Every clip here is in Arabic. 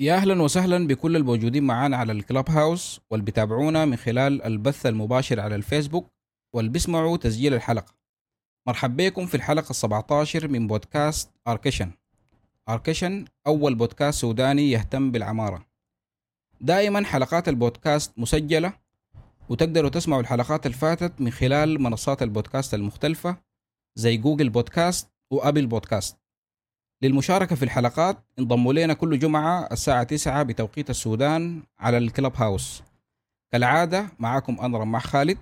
يا أهلا وسهلا بكل الموجودين معانا على الكلاب هاوس واللي بيتابعونا من خلال البث المباشر على الفيسبوك واللي بيسمعوا تسجيل الحلقة. مرحب بكم في الحلقة 17 من بودكاست أركشن أركشن أول بودكاست سوداني يهتم بالعمارة. دائما حلقات البودكاست مسجلة وتقدروا تسمعوا الحلقات الفاتت من خلال منصات البودكاست المختلفة زي جوجل بودكاست وأبل بودكاست. للمشاركة في الحلقات انضموا لنا كل جمعة الساعة 9 بتوقيت السودان على الكلاب هاوس. كالعادة معاكم أنا رماح خالد.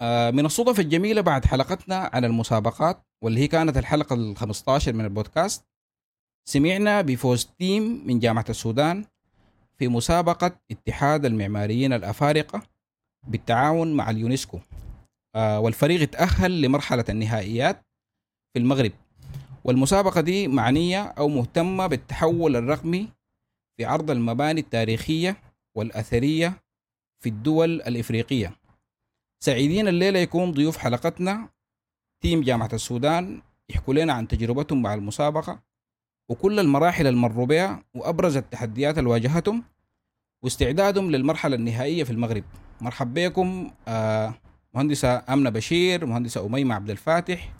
آه، من الصدف الجميلة بعد حلقتنا عن المسابقات واللي هي كانت الحلقة ال 15 من البودكاست سمعنا بفوز team من جامعة السودان في مسابقة اتحاد المعماريين الأفارقة بالتعاون مع اليونسكو. آه، والفريق تأهل لمرحلة النهائيات في المغرب. والمسابقة دي معنية أو مهتمة بالتحول الرقمي في عرض المباني التاريخية والأثرية في الدول الإفريقية. سعيدين الليلة يكون ضيوف حلقتنا. تيم جامعة السودان يحكوا لنا عن تجربتهم مع المسابقة وكل المراحل المروا بها وأبرز التحديات اللي واجهتهم واستعدادهم للمرحلة النهائية في المغرب. مرحب بكم آه مهندسة أمنة بشير مهندسة أميمة عبد الفاتح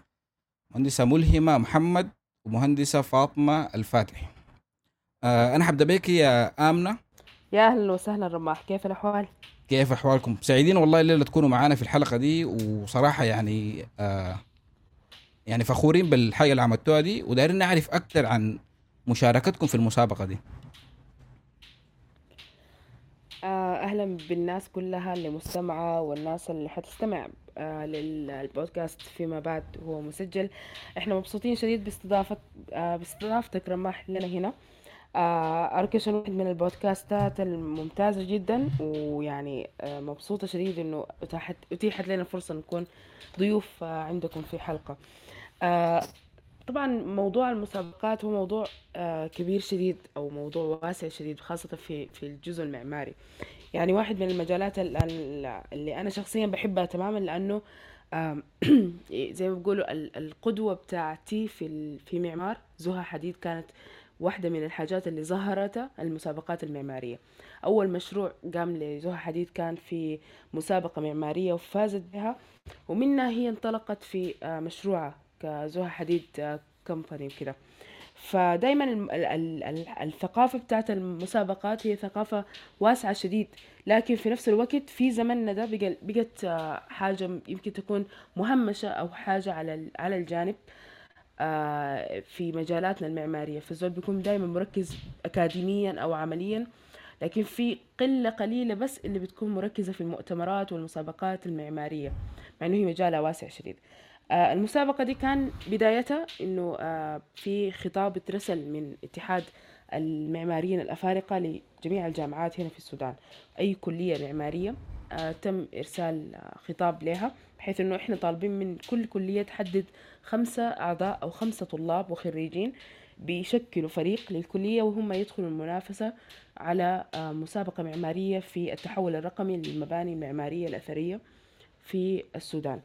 مهندسة ملهمة محمد ومهندسة فاطمة الفاتح آه أنا حبدأ بك يا آمنة. يا أهلا وسهلا رماح. كيف الأحوال؟ كيف أحوالكم؟ سعيدين والله الليلة تكونوا معانا في الحلقة دي وصراحة يعني آه يعني فخورين بالحاجة اللي عملتوها دي ودايرين نعرف أكثر عن مشاركتكم في المسابقة دي. آه، أهلا بالناس كلها اللي مستمعة والناس اللي حتستمع آه، للبودكاست فيما بعد هو مسجل. إحنا مبسوطين شديد باستضافة آه، باستضافتك رماح لنا هنا. أركشن واحد من البودكاستات الممتازة جدا ويعني مبسوطة شديد إنه أتاحت أتيحت لنا فرصة نكون ضيوف عندكم في حلقة. طبعا موضوع المسابقات هو موضوع آه، كبير شديد أو موضوع واسع شديد خاصة في في الجزء المعماري. يعني واحد من المجالات ال- ال- اللي أنا شخصيا بحبها تماما لأنه آم، زي ما بيقولوا ال- القدوة بتاعتي في في معمار. زها حديد كانت واحدة من الحاجات اللي ظهرتها المسابقات المعمارية. أول مشروع قام لزها حديد كان في مسابقة معمارية وفازت بها ومنها هي انطلقت في آه، مشروعها كزها حديد كمباني وكده فدايما الثقافة بتاعت المسابقات هي ثقافة واسعة شديد. لكن في نفس الوقت في زمننا ده بقت آه، حاجة يمكن تكون مهمشة أو حاجة على على الجانب آه، في مجالاتنا المعمارية. فالزول بيكون دايما مركز أكاديميا أو عمليا لكن في قلة قليلة بس اللي بتكون مركزة في المؤتمرات والمسابقات المعمارية مع إنه هي مجالها واسع شديد. آه، المسابقة دي كان بدايتها إنه آه، في خطاب اترسل من اتحاد المعماريين الأفارقة لجميع الجامعات هنا في السودان. أي كلية معمارية آه، تم إرسال آه، خطاب لها بحيث إنه إحنا طالبين من كل كلية تحدد خمسة أعضاء أو خمسة طلاب وخريجين بيشكلوا فريق للكلية وهم يدخلوا المنافسة على آه، مسابقة معمارية في التحول الرقمي للمباني المعمارية الأثرية في السودان.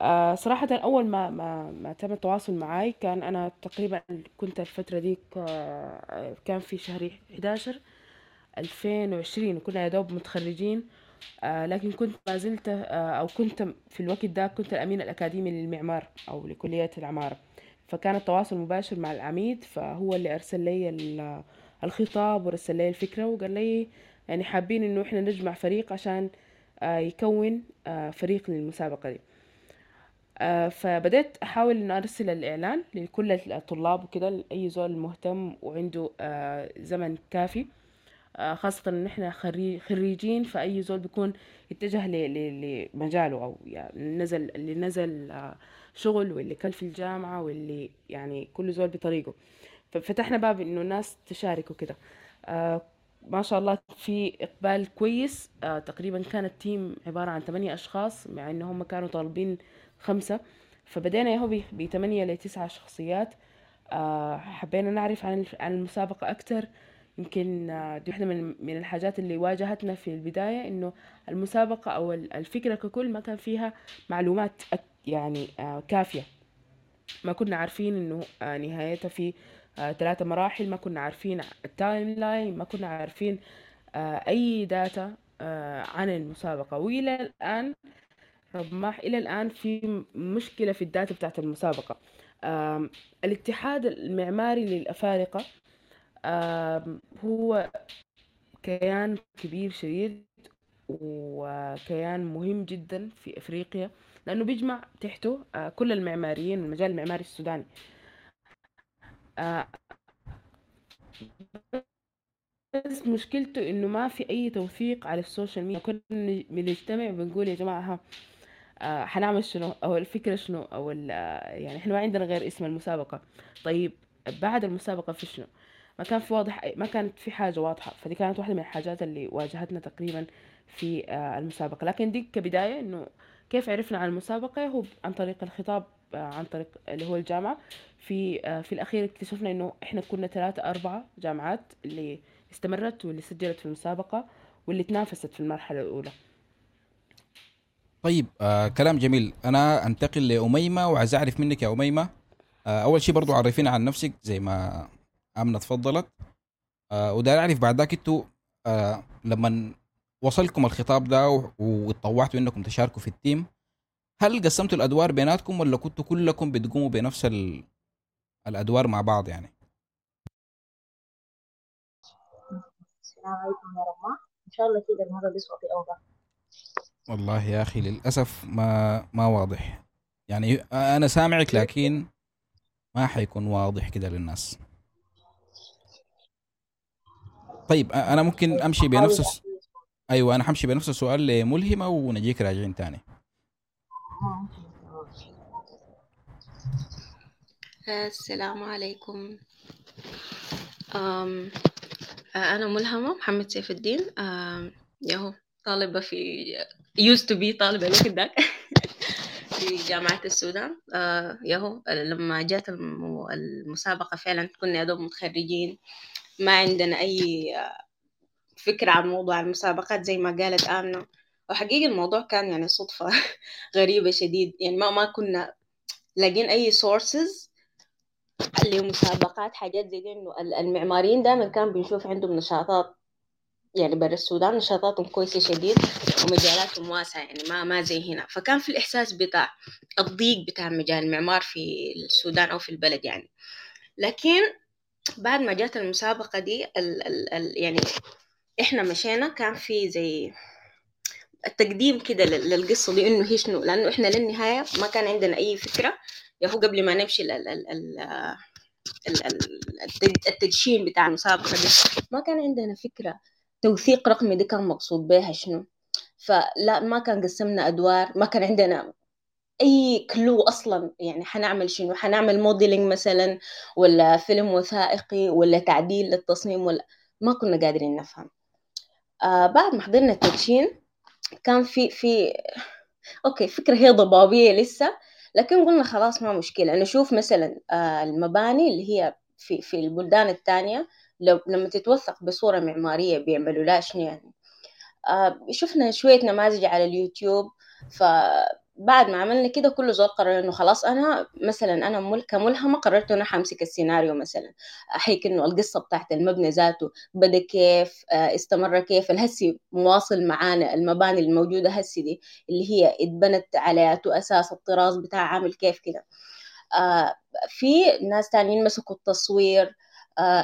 آه، صراحة أول ما ما ما تم التواصل معي كان أنا تقريبا كنت الفترة دي كان في شهر 11 2020 وكنا يا دوب متخرجين آه، لكن كنت ما زلت آه، أو كنت في الوقت ده كنت الأمين الأكاديمي للمعمار أو لكلية العمارة. فكان التواصل مباشر مع العميد فهو اللي أرسل لي ال- الخطاب ورسل لي الفكرة وقال لي يعني حابين إنه إحنا نجمع فريق عشان آه، يكون آه، فريق للمسابقة دي. آه، فبدأت أحاول إنه أرسل الإعلان لكل الطلاب وكده لأي زول مهتم وعنده آه، زمن كافي. آه، خاصة إن إحنا خري- خريجين فأي زول بيكون اتجه لمجاله أو يعني نزل اللي نزل آه، شغل واللي كل في الجامعة واللي يعني كل زول بطريقه. ففتحنا باب إنه الناس تشارك وكده آه، ما شاء الله في إقبال كويس. آه، تقريبا كان التيم عبارة عن ثمانية أشخاص مع إن هم كانوا طالبين خمسة. فبدينا يهو ب- بثمانية لتسعة شخصيات. آه، حبينا نعرف عن عن المسابقة أكتر. يمكن آه، دي واحدة من من الحاجات اللي واجهتنا في البداية إنه المسابقة أو ال- الفكرة ككل ما كان فيها معلومات يعني آه، كافية. ما كنا عارفين إنه نهايتها في ثلاثة مراحل. ما كنا عارفين ال timeline ما كنا عارفين أي data عن المسابقة. وإلى الآن رماح إلى الآن في مشكلة في ال data بتاعت المسابقة. آم، الاتحاد المعماري للأفارقة آم، هو كيان كبير شديد وكيان مهم جدا في أفريقيا لأنه بيجمع تحته آه، كل المعماريين المجال المعماري السوداني. آه، بس مشكلته إنه ما في أي توثيق على ال social media. كنا بنجتمع بنقول يا جماعة ها آه، حنعمل شنو؟ أو الفكرة شنو؟ أو آه، يعني إحنا ما عندنا غير اسم المسابقة. طيب بعد المسابقة في شنو؟ ما كان في واضح ما كانت في حاجة واضحة. فدي كانت واحدة من الحاجات اللي واجهتنا تقريبا في آه، المسابقة. لكن دي كبداية إنه كيف عرفنا عن المسابقة؟ هو عن طريق الخطاب عن طريق اللي هو الجامعة. في في الأخير اكتشفنا إنه إحنا كنا ثلاثة أربعة جامعات اللي استمرت واللي سجلت في المسابقة واللي تنافست في المرحلة الأولى. طيب آه كلام جميل. أنا أنتقل لأميمة وعايز أعرف منك يا أميمة. آه أول شيء برضو عرفينا عن نفسك زي ما آمنة تفضلت. آه وده أعرف بعد ذاك أنتوا آه لما وصلكم الخطاب ده واتطوعتوا إنكم تشاركوا في التيم هل قسمتوا الأدوار بيناتكم ولا كنتوا كلكم بتقوموا بنفس ال... الأدوار مع بعض يعني؟ السلام عليكم يا رب إن شاء الله كده المرة دي صوتي أوضح. والله يا أخي للأسف ما ما واضح. يعني أنا سامعك لكن ما حيكون واضح كده للناس. طيب أنا ممكن أمشي بنفس الس... أيوه أنا حمشي بنفس السؤال لملهمة ونجيك راجعين تاني. السلام عليكم. أنا ملهمة محمد سيف الدين. ياهو. طالبة في used to be طالبة الوقت ذاك في جامعة السودان. أه ياهو لما جات الم- المسابقة فعلا كنا يا دوب متخرجين. ما عندنا أي فكرة عن موضوع المسابقات زي ما قالت آمنة وحقيقة الموضوع كان يعني صدفة غريبة شديد. يعني ما ما كنا لاقين أي sources لمسابقات حاجات زي دي إنه ال- المعماريين دائما كان بنشوف عندهم نشاطات يعني برا السودان نشاطاتهم كويسة شديد ومجالاتهم واسعة يعني ما ما زي هنا. فكان في الإحساس بتاع الضيق بتاع مجال المعمار في السودان أو في البلد يعني. لكن بعد ما جات المسابقة دي ال ال ال يعني إحنا مشينا كان في زي التقديم كده لل- للقصة دي إنه هي شنو؟ لأنه إحنا للنهاية ما كان عندنا أي فكرة. يا هو قبل ما نمشي ال- ال- ال- ال- ال- ال- التد- التدشين بتاع المسابقة دي ما كان عندنا فكرة توثيق رقمي دي كان مقصود بها شنو؟ فلا ما كان قسمنا أدوار ما كان عندنا أي clue أصلا يعني حنعمل شنو؟ حنعمل modeling مثلا ولا فيلم وثائقي ولا تعديل للتصميم ولا ما كنا قادرين نفهم. آه بعد ما حضرنا التدشين كان في في okay فكرة هي ضبابية لسه لكن قلنا خلاص ما مشكلة. نشوف مثلا آه، المباني اللي هي في في البلدان التانية لو لما تتوثق بصورة معمارية بيعملوا لها شنو يعني؟ آه، شفنا شوية نماذج على اليوتيوب فبعد ما عملنا كده كل زول قرر إنه خلاص أنا مثلا أنا مل- كملهمة قررت إنه حمسك السيناريو مثلا. احيك إنه القصة بتاعت المبنى ذاته بدأ كيف آه، استمر كيف الهسي مواصل معانا المباني الموجودة هسي دي اللي هي اتبنت على أساس الطراز بتاع عامل كيف كده. آه في ناس تانيين مسكوا التصوير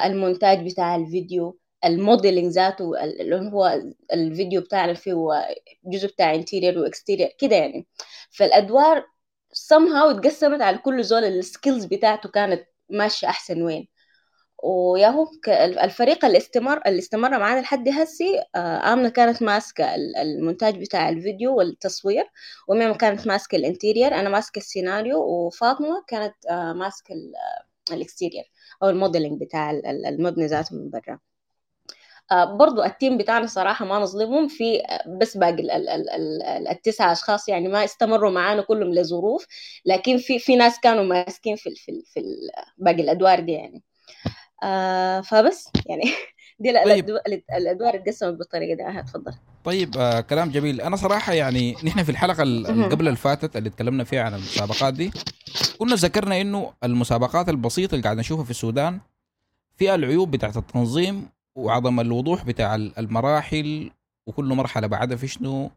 المونتاج بتاع الفيديو ال modeling ذاته ال- اللي هو الفيديو بتاعنا فيه جزء بتاع interior و exterior كده يعني. فالأدوار somehow اتقسمت على كل زول ال skills بتاعته كانت ماشية أحسن وين. وياهو الفريق اللي استمر اللي استمر معانا لحد هسي آه، آمنة كانت ماسكة ال- المونتاج بتاع الفيديو والتصوير وميم كانت ماسكة ال interior أنا ماسكة السيناريو وفاطمة كانت آه، ماسكة ال- ال exterior أو ال modeling بتاع ال- ال- المبنى ذاته من برا. آه، برضو ال team بتاعنا صراحة ما نظلمهم في بس باقي ال- ال- ال- ال- التسعة أشخاص يعني ما استمروا معانا كلهم لظروف لكن في في ناس كانوا ماسكين في في في باقي الأدوار دي يعني. آه فبس يعني دي طيب. الادوار اتقسمت بالطريقة دي اتفضل طيب آه كلام جميل أنا صراحة يعني نحن في الحلقة اللي. قبل اللي فاتت اللي اتكلمنا فيها عن المسابقات دي كنا ذكرنا إنه المسابقات البسيطة اللي قاعد نشوفها في السودان فيها العيوب بتاعت التنظيم وعدم الوضوح بتاع المراحل وكل مرحلة بعدها في شنو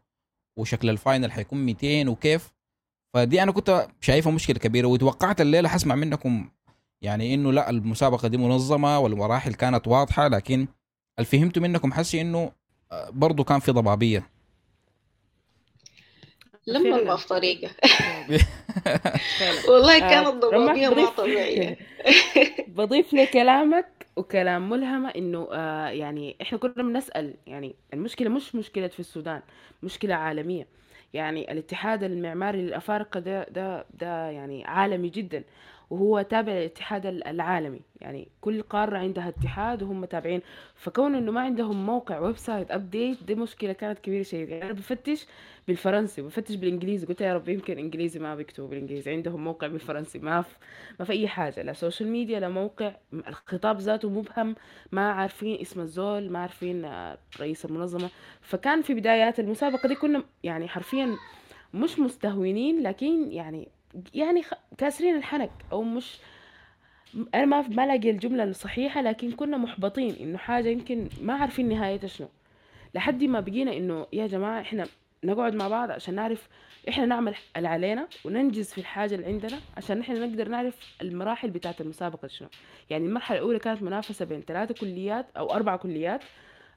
وشكل الفاينل حيكون 200 وكيف فدي أنا كنت شايفها مشكلة كبيرة وتوقعت الليلة حسمع منكم يعني إنه لا المسابقة دي منظمة والمراحل كانت واضحة لكن اللي فهمته منكم حسي إنه آه، برضه كان في ضبابية. لما ما في طريقة. والله آه، كانت ضبابية ما بضيف- طبيعية. بضيف لكلامك وكلام ملهمة إنه آه يعني إحنا كنا بنسأل يعني المشكلة مش مشكلة في السودان مشكلة عالمية. يعني الاتحاد المعماري للأفارقة ده ده ده يعني عالمي جدا. وهو تابع للاتحاد العالمي. يعني كل قارة عندها اتحاد وهم تابعين. فكون إنه ما عندهم موقع website updated دي مشكلة كانت كبيرة شديد يعني أنا بفتش بالفرنسي بفتش بالإنجليزي. قلت يا رب يمكن إنجليزي ما بيكتبوا بالإنجليزي. عندهم موقع بالفرنسي. ما في ما في أي حاجة. لا social media لا موقع. الخطاب ذاته مبهم. ما عارفين اسم الزول ما عارفين آه، رئيس المنظمة. فكان في بدايات المسابقة دي كنا يعني حرفيا مش مستهونين لكن يعني يعني كاسرين الحنك أو مش أنا ما ما الاقي الجملة الصحيحة لكن كنا محبطين إنه حاجة يمكن ما عارفين نهايتها شنو. لحد ما بقينا إنه يا جماعة إحنا نقعد مع بعض عشان نعرف إحنا نعمل اللي علينا وننجز في الحاجة اللي عندنا عشان إحنا نقدر نعرف المراحل بتاعة المسابقة شنو. يعني المرحلة الأولى كانت منافسة بين ثلاثة كليات أو أربع كليات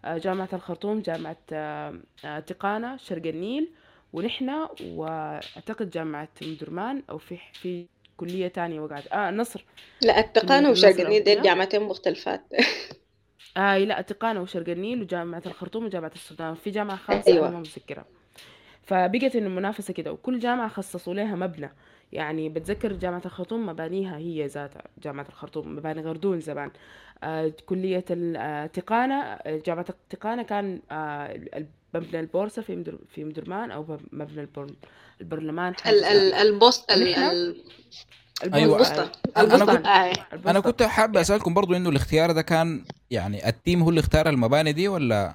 آه، جامعة الخرطوم جامعة آه، آه، تقانه شرق النيل ونحن وأعتقد جامعة ام درمان أو في في كلية تانية وقعت آه النصر لا التقانة وشرق النيل دي جامعتين مختلفات. آه لا تقانة وشرق النيل وجامعة الخرطوم وجامعة السودان. في جامعة خامسة أيوة. أنا ما متذكرة. فبقت إنه المنافسة كده وكل جامعة خصصوا لها مبنى. يعني بتذكر جامعة الخرطوم مبانيها هي ذاتها جامعة الخرطوم مباني غردون زمان. آه كلية التقانة آه، جامعة التقانة كان آه مبنى البورصة في مدر في مدرمان أو مبنى البر- البرلمان. البوست ال ونحن ال أيوة. البوسطة أنا- أنا البستان. كنت- آه. أنا. كنت حابب أسألكم برضو إنه الاختيار ده كان يعني التيم هو اللي اختار المباني دي ولا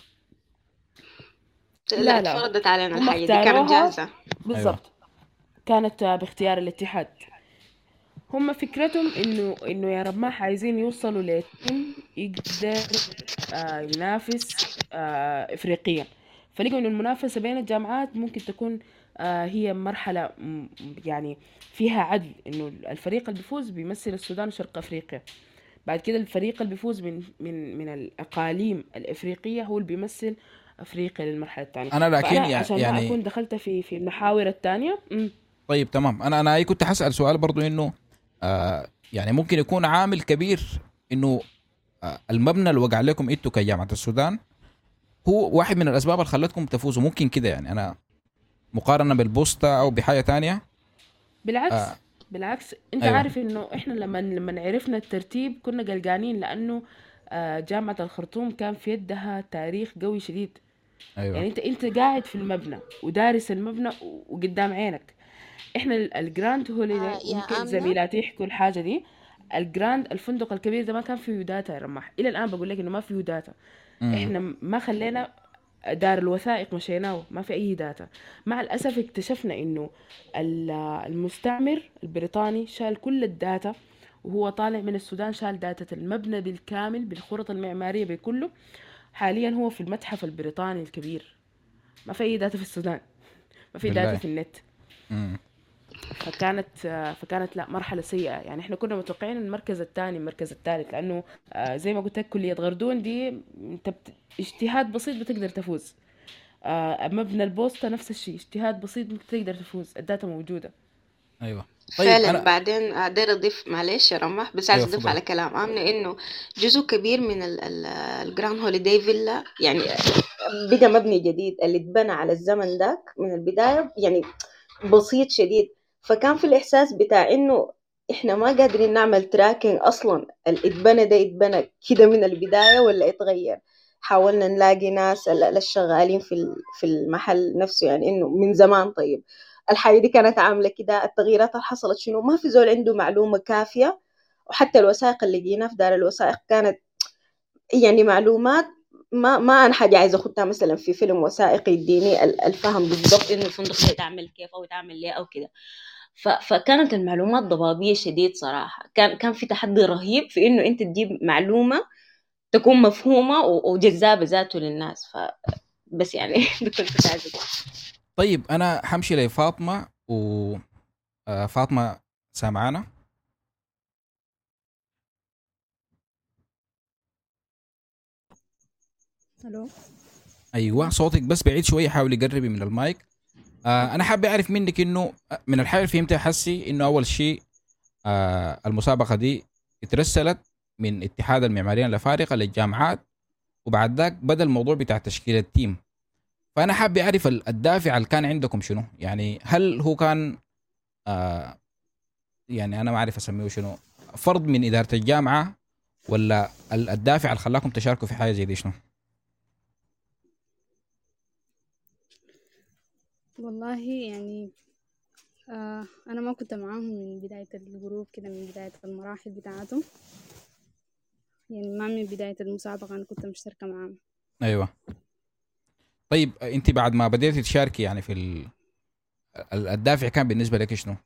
لا، لا. فرضت علينا هم الحاجة دي كانت. جاهزة بالضبط كانت آه، باختيار الاتحاد هم فكرتهم انه إنه يا رماح عايزين يوصلوا لتيم يقدر آه ينافس آه افريقيا فلقوا إنه المنافسة بين الجامعات ممكن تكون آه هي مرحلة يعني فيها عدل إنه الفريق اللي بيفوز بيمثل السودان وشرق أفريقيا. بعد كده الفريق اللي بيفوز من من من الأقاليم الأفريقية هو اللي بيمثل أفريقيا للمرحلة الثانية. أنا لكن فأنا يع- عشان ما يعني أكون دخلت في في المحاور الثانية طيب تمام. أنا أنا كنت حسال سؤال برضو إنه آه يعني ممكن يكون عامل كبير إنه آه المبنى اللي وقع لكم إنتوا كجامعة السودان هو واحد من الأسباب اللي خلتكم تفوزوا. ممكن كده يعني. أنا مقارنة بالبوسطة أو بحاجة تانية؟ بالعكس. آه. بالعكس. أنت أيوة. عارف إنه إحنا لما لما عرفنا الترتيب كنا قلقانين لأنه آه، جامعة الخرطوم كان في يدها تاريخ قوي شديد. أيوه. يعني أنت أنت قاعد في المبنى ودارس المبنى وقدام عينك. إحنا ال- الجراند هوليداي آه، يا ممكن؟ زميلاتي يحكوا الحاجة دي. الجراند الفندق الكبير ده ما كان فيه data يا رماح. إلى الآن بقول لك إنه ما فيه data مم. إحنا ما خلينا دار الوثائق مشيناه ما في أي data مع الأسف اكتشفنا إنه ال- المستعمر البريطاني شال كل ال data وهو طالع من السودان شال data المبنى بالكامل بالخرط المعمارية بكله حاليا هو في المتحف البريطاني الكبير ما في أي data في السودان ما في. data في النت مم. فكانت فكانت لا مرحلة سيئة. يعني إحنا كنا متوقعين المركز الثاني المركز الثالث لأنه آه، زي ما قلت لك كلية غردون دي أنت. اجتهاد بسيط بتقدر تفوز. آه، مبنى البوسطة نفس الشيء اجتهاد بسيط بتقدر تفوز. ال data موجودة. أيوه. طيب فعلا أنا- بعدين أقدر أضيف معلش يا رماح بس عايز أيوة، أضيف تفضل. على كلام آمنة إنه جزء كبير من ال- ال- الجراند هوليداي فيلا يعني بقى مبني جديد اللي اتبنى على الزمن داك من البداية يعني بسيط شديد. فكان في الإحساس بتاع إنه إحنا ما قادرين نعمل تراكنج أصلا اللي اتبنى ده اتبنى كده من البداية ولا اتغير؟ حاولنا نلاقي ناس ال- الشغالين في في المحل نفسه يعني إنه من زمان. طيب الحاجة دي كانت عاملة كده التغييرات اللي حصلت شنو؟ ما في زول عنده معلومة كافية وحتى الوثائق اللي لقيناها في دار الوثائق كانت يعني معلومات ما ما أنا حاجة عايزة أخدها مثلا في فيلم وثائقي يديني ال- الفهم بالضبط. إنه الفندق ده يتعمل كيف أو يتعمل ليه أو كده. ف... فكانت المعلومات ضبابية شديد صراحة. كان كان في تحدي رهيب في إنه أنت تجيب معلومة تكون مفهومة و... وجذابة ذاته للناس. ف بس يعني ده كنت عايزة طيب أنا حمشي لفاطمة و آه، فاطمة سامعانا؟ ألو أيوه صوتك بس بعيد شوية حاولي قربي من المايك. آه أنا حابب أعرف منك إنه من الحاجة اللي فهمتها حسي إنه أول شيء آه المسابقة دي اترسلت من اتحاد المعماريين الافارقه للجامعات وبعد ذاك بدأ الموضوع بتاع تشكيل التيم. فأنا حابب أعرف الدافع اللي كان عندكم شنو؟ يعني هل هو كان آه يعني أنا ما أعرف أسميه شنو فرض من إدارة الجامعة ولا الدافع اللي خلاكم تشاركوا في حاجة زي دي شنو؟ والله يعني آه أنا ما كنت معاهم من بداية الجروب كده من بداية المراحل بتاعتهم. يعني ما من بداية المسابقة أنا كنت مشتركة معاهم. أيوه. طيب أنت بعد ما بديتي تشاركي يعني في ال... الدافع كان بالنسبة لك شنو؟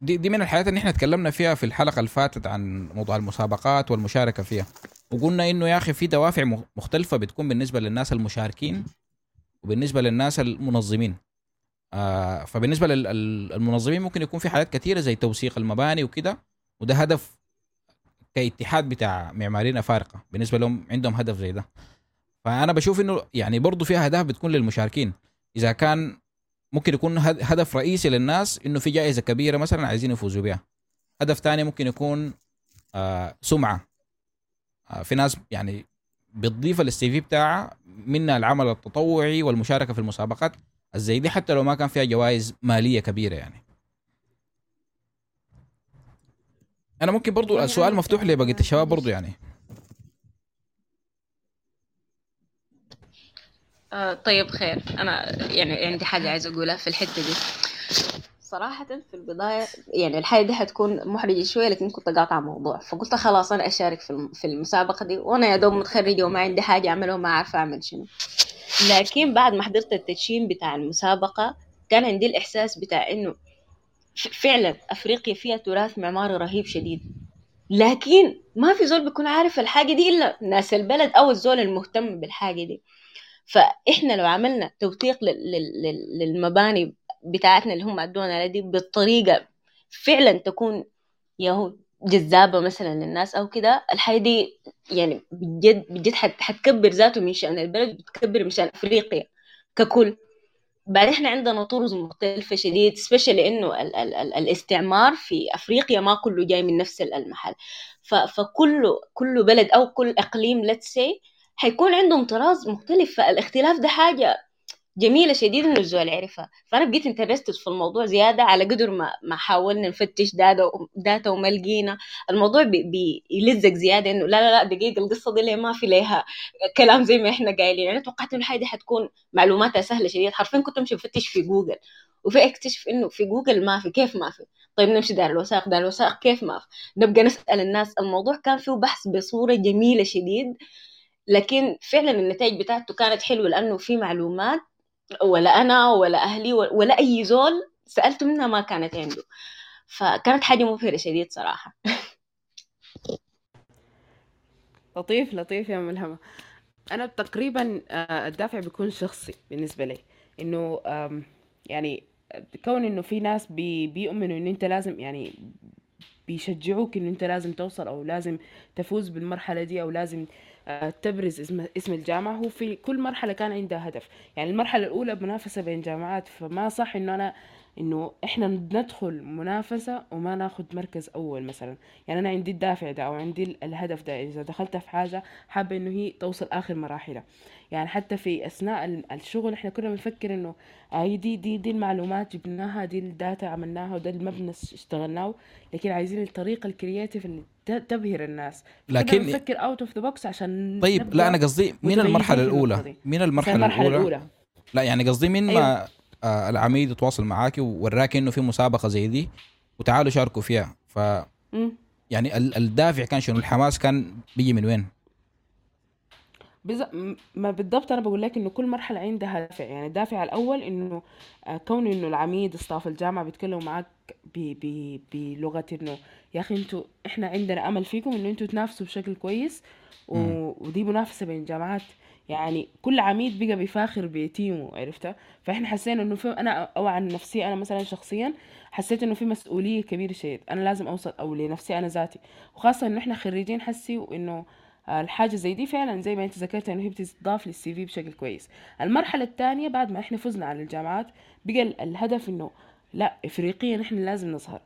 دي دي من الحاجات اللي إحنا تكلمنا فيها في الحلقة اللي فاتت عن موضوع المسابقات والمشاركة فيها. وقلنا إنه يا أخي في دوافع مختلفة بتكون بالنسبة للناس المشاركين. وبالنسبة للناس المنظمين. آه فبالنسبة للمنظمين ممكن يكون في حاجات كثيرة زي توثيق المباني وكده وده هدف كاتحاد بتاع معماريين أفارقة. بالنسبة لهم عندهم هدف زي ده. فأنا بشوف إنه يعني برضه في أهداف بتكون للمشاركين. إذا كان ممكن يكون هدف رئيسي للناس إنه في جائزة كبيرة مثلا عايزين يفوزوا بها هدف ثاني ممكن يكون آه سمعة. آه في ناس يعني بتضيف للسي في بتاعها منها العمل التطوعي والمشاركة في المسابقات الزي دي حتى لو ما كان فيها جوائز مالية كبيرة يعني. أنا ممكن برضو السؤال مفتوح لبقيه الشباب برضو يعني. آه طيب خير. أنا يعني عندي حاجة عايزة أقولها في الحتة دي. صراحة في البداية يعني الحاجة دي حتكون محرجة شوية لكن كنت قاطعة الموضوع. فقلت خلاص أنا أشارك في المسابقة دي وأنا يا دوب متخرجة وما عندي حاجة أعملها وما عارفة أعمل شنو. لكن بعد ما حضرت التدشين بتاع المسابقة كان عندي الإحساس بتاع إنه فعلا أفريقيا فيها تراث معماري رهيب شديد. لكن ما في زول بيكون عارف الحاجة دي إلا ناس البلد أو الزول المهتم بالحاجة دي. فإحنا لو عملنا توثيق للمباني بتاعتنا اللي هم ادونا دي بالطريقة فعلا تكون ياهو جذابة مثلا للناس أو كده الحاجة دي يعني بجد بجد حتكبر ذاته من شأن البلد بتكبر من شأن أفريقيا ككل. بعد إحنا عندنا طرز مختلفة شديد سبيشال إنه ال ال ال الاستعمار في أفريقيا ما كله جاي من نفس المحل. فكل كل بلد أو كل إقليم let's say حيكون عندهم طراز مختلف فالاختلاف ده حاجة جميلة شديد انه الزول عرفها فأنا بقيت interested في الموضوع زيادة على قدر ما ما حاولنا نفتش data data وما لقينا الموضوع بيلزق زيادة إنه لا لا لا دقيقة القصة دي ما في لها كلام زي ما إحنا قايلين. يعني توقعت إنه الحاجة دي حتكون معلوماتها سهلة شديد. حرفيا كنت أمشي بفتش في جوجل وفي أكتشف إنه في جوجل ما في. كيف ما في؟ طيب نمشي دار الوثائق دار الوثائق كيف ما في؟ نبقى نسأل الناس. الموضوع كان فيه بحث بصورة جميلة شديد لكن فعلا النتائج بتاعته كانت حلوة لأنه في معلومات ولا أنا ولا أهلي ولا أي زول سألته منها ما كانت عنده. فكانت حاجة مبهرة شديد صراحة. لطيف لطيف يا ملهمة. أنا تقريبا آه، الدافع بيكون شخصي بالنسبة لي. إنه يعني كون إنه في ناس بي بيؤمنوا ان أنت لازم يعني بيشجعوك ان أنت لازم توصل أو لازم تفوز بالمرحلة دي أو لازم تبرز اسم اسم الجامعة. هو في كل مرحلة كان عندها هدف. يعني المرحلة الأولى منافسة بين جامعات فما صح إنه أنا إنه إحنا ندخل منافسة وما ناخد مركز أول مثلا. يعني أنا عندي الدافع ده أو عندي الهدف ده إذا دخلت في حاجة حابة إنه هي توصل آخر مراحلها. يعني حتى في أثناء الشغل إحنا كنا بنفكر إنه هي دي دي دي المعلومات جبناها دي ال data عملناها وده المبنى اشتغلناه لكن عايزين الطريقة ال creative اللي تبهر الناس. لكن نفكر out of the box عشان طيب لا أنا قصدي من المرحلة الأولى. من المرحلة, المرحلة الأولى. الأولى. لا يعني قصدي من أيوه. ما آه العميد يتواصل معاك ووراك إنه في مسابقة زي دي وتعالوا شاركوا فيها. ف. يعني الدافع كان شنو؟ الحماس كان بيجي من وين؟ بز... ما بالضبط أنا بقول لك إنه كل مرحلة عندها دافع. يعني الدافع الأول إنه آه، كون إنه العميد استاف الجامعة بيتكلموا معك ب... ب... بلغة إنه يا أخي إنتوا إحنا عندنا أمل فيكم إنه إنتوا تنافسوا بشكل كويس و... ودي منافسة بين الجامعات يعني كل عميد بقى بيفاخر بتيمه عرفتها فإحنا حسينا إنه في أنا أو عن نفسي أنا مثلا شخصيا حسيت إنه في مسؤولية كبيرة شديد أنا لازم أوصل أو لنفسي أنا ذاتي. وخاصة إنه إحنا خريجين حسي وإنه آه، الحاجة زي دي فعلا زي ما أنت ذكرت إنه هي بتضاف للسي في بشكل كويس. المرحلة الثانية بعد ما إحنا فزنا على الجامعات بقى ال- الهدف إنه لا افريقيا إحنا لازم نظهر.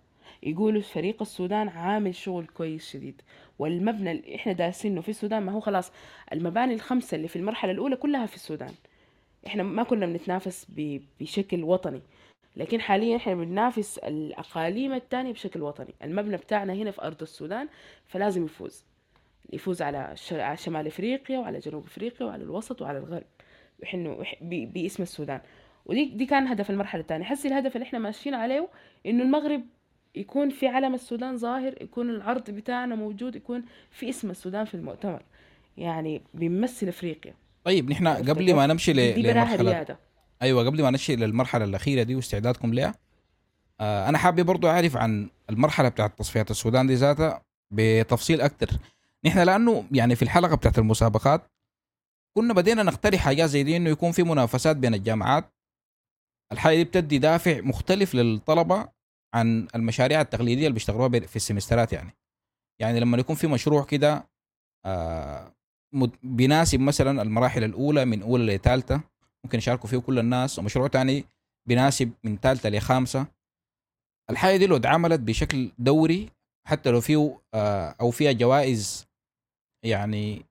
يقولوا فريق السودان عامل شغل كويس شديد. والمبنى اللي إحنا دارسينه في السودان ما هو خلاص المباني الخمسة اللي في المرحلة الأولى كلها في السودان. إحنا ما كنا بنتنافس بشكل وطني. لكن حاليا إحنا بننافس الأقاليم التانية بشكل وطني. المبنى بتاعنا هنا في أرض السودان فلازم يفوز. يفوز على شمال إفريقيا وعلى جنوب إفريقيا وعلى الوسط وعلى الغرب. ب- باسم السودان. ودي دي كان هدف المرحلة الثانية حسي الهدف اللي إحنا ماشيين عليه إنه المغرب يكون في علم السودان ظاهر يكون العرض بتاعنا موجود يكون في اسم السودان في المؤتمر. يعني بيمثل إفريقيا. طيب نحن قبل؟ ما نمشي ل- لمرحله رياده أيوه قبل ما نمشي للمرحلة الأخيرة دي واستعدادكم لها آه أنا حابب برضو أعرف عن المرحلة بتاعت تصفيات السودان دي ذاتها بتفصيل أكتر. نحن لأنه يعني في الحلقة بتاعت المسابقات كنا بدينا نقترح حاجات زي دي إنه يكون في منافسات بين الجامعات. الحاجة دي بتدي دافع مختلف للطلبة عن المشاريع التقليدية اللي بيشتغلوها بي- في السمسترات يعني. يعني لما يكون في مشروع كده آه بيناسب مثلا المراحل الأولى من أولى لثالثه ممكن يشاركوا فيه كل الناس ومشروع تاني بيناسب من ثالثه لخامسة. الحاجة دي لو اتعملت بشكل دوري حتى لو فيه آه أو فيها جوائز يعني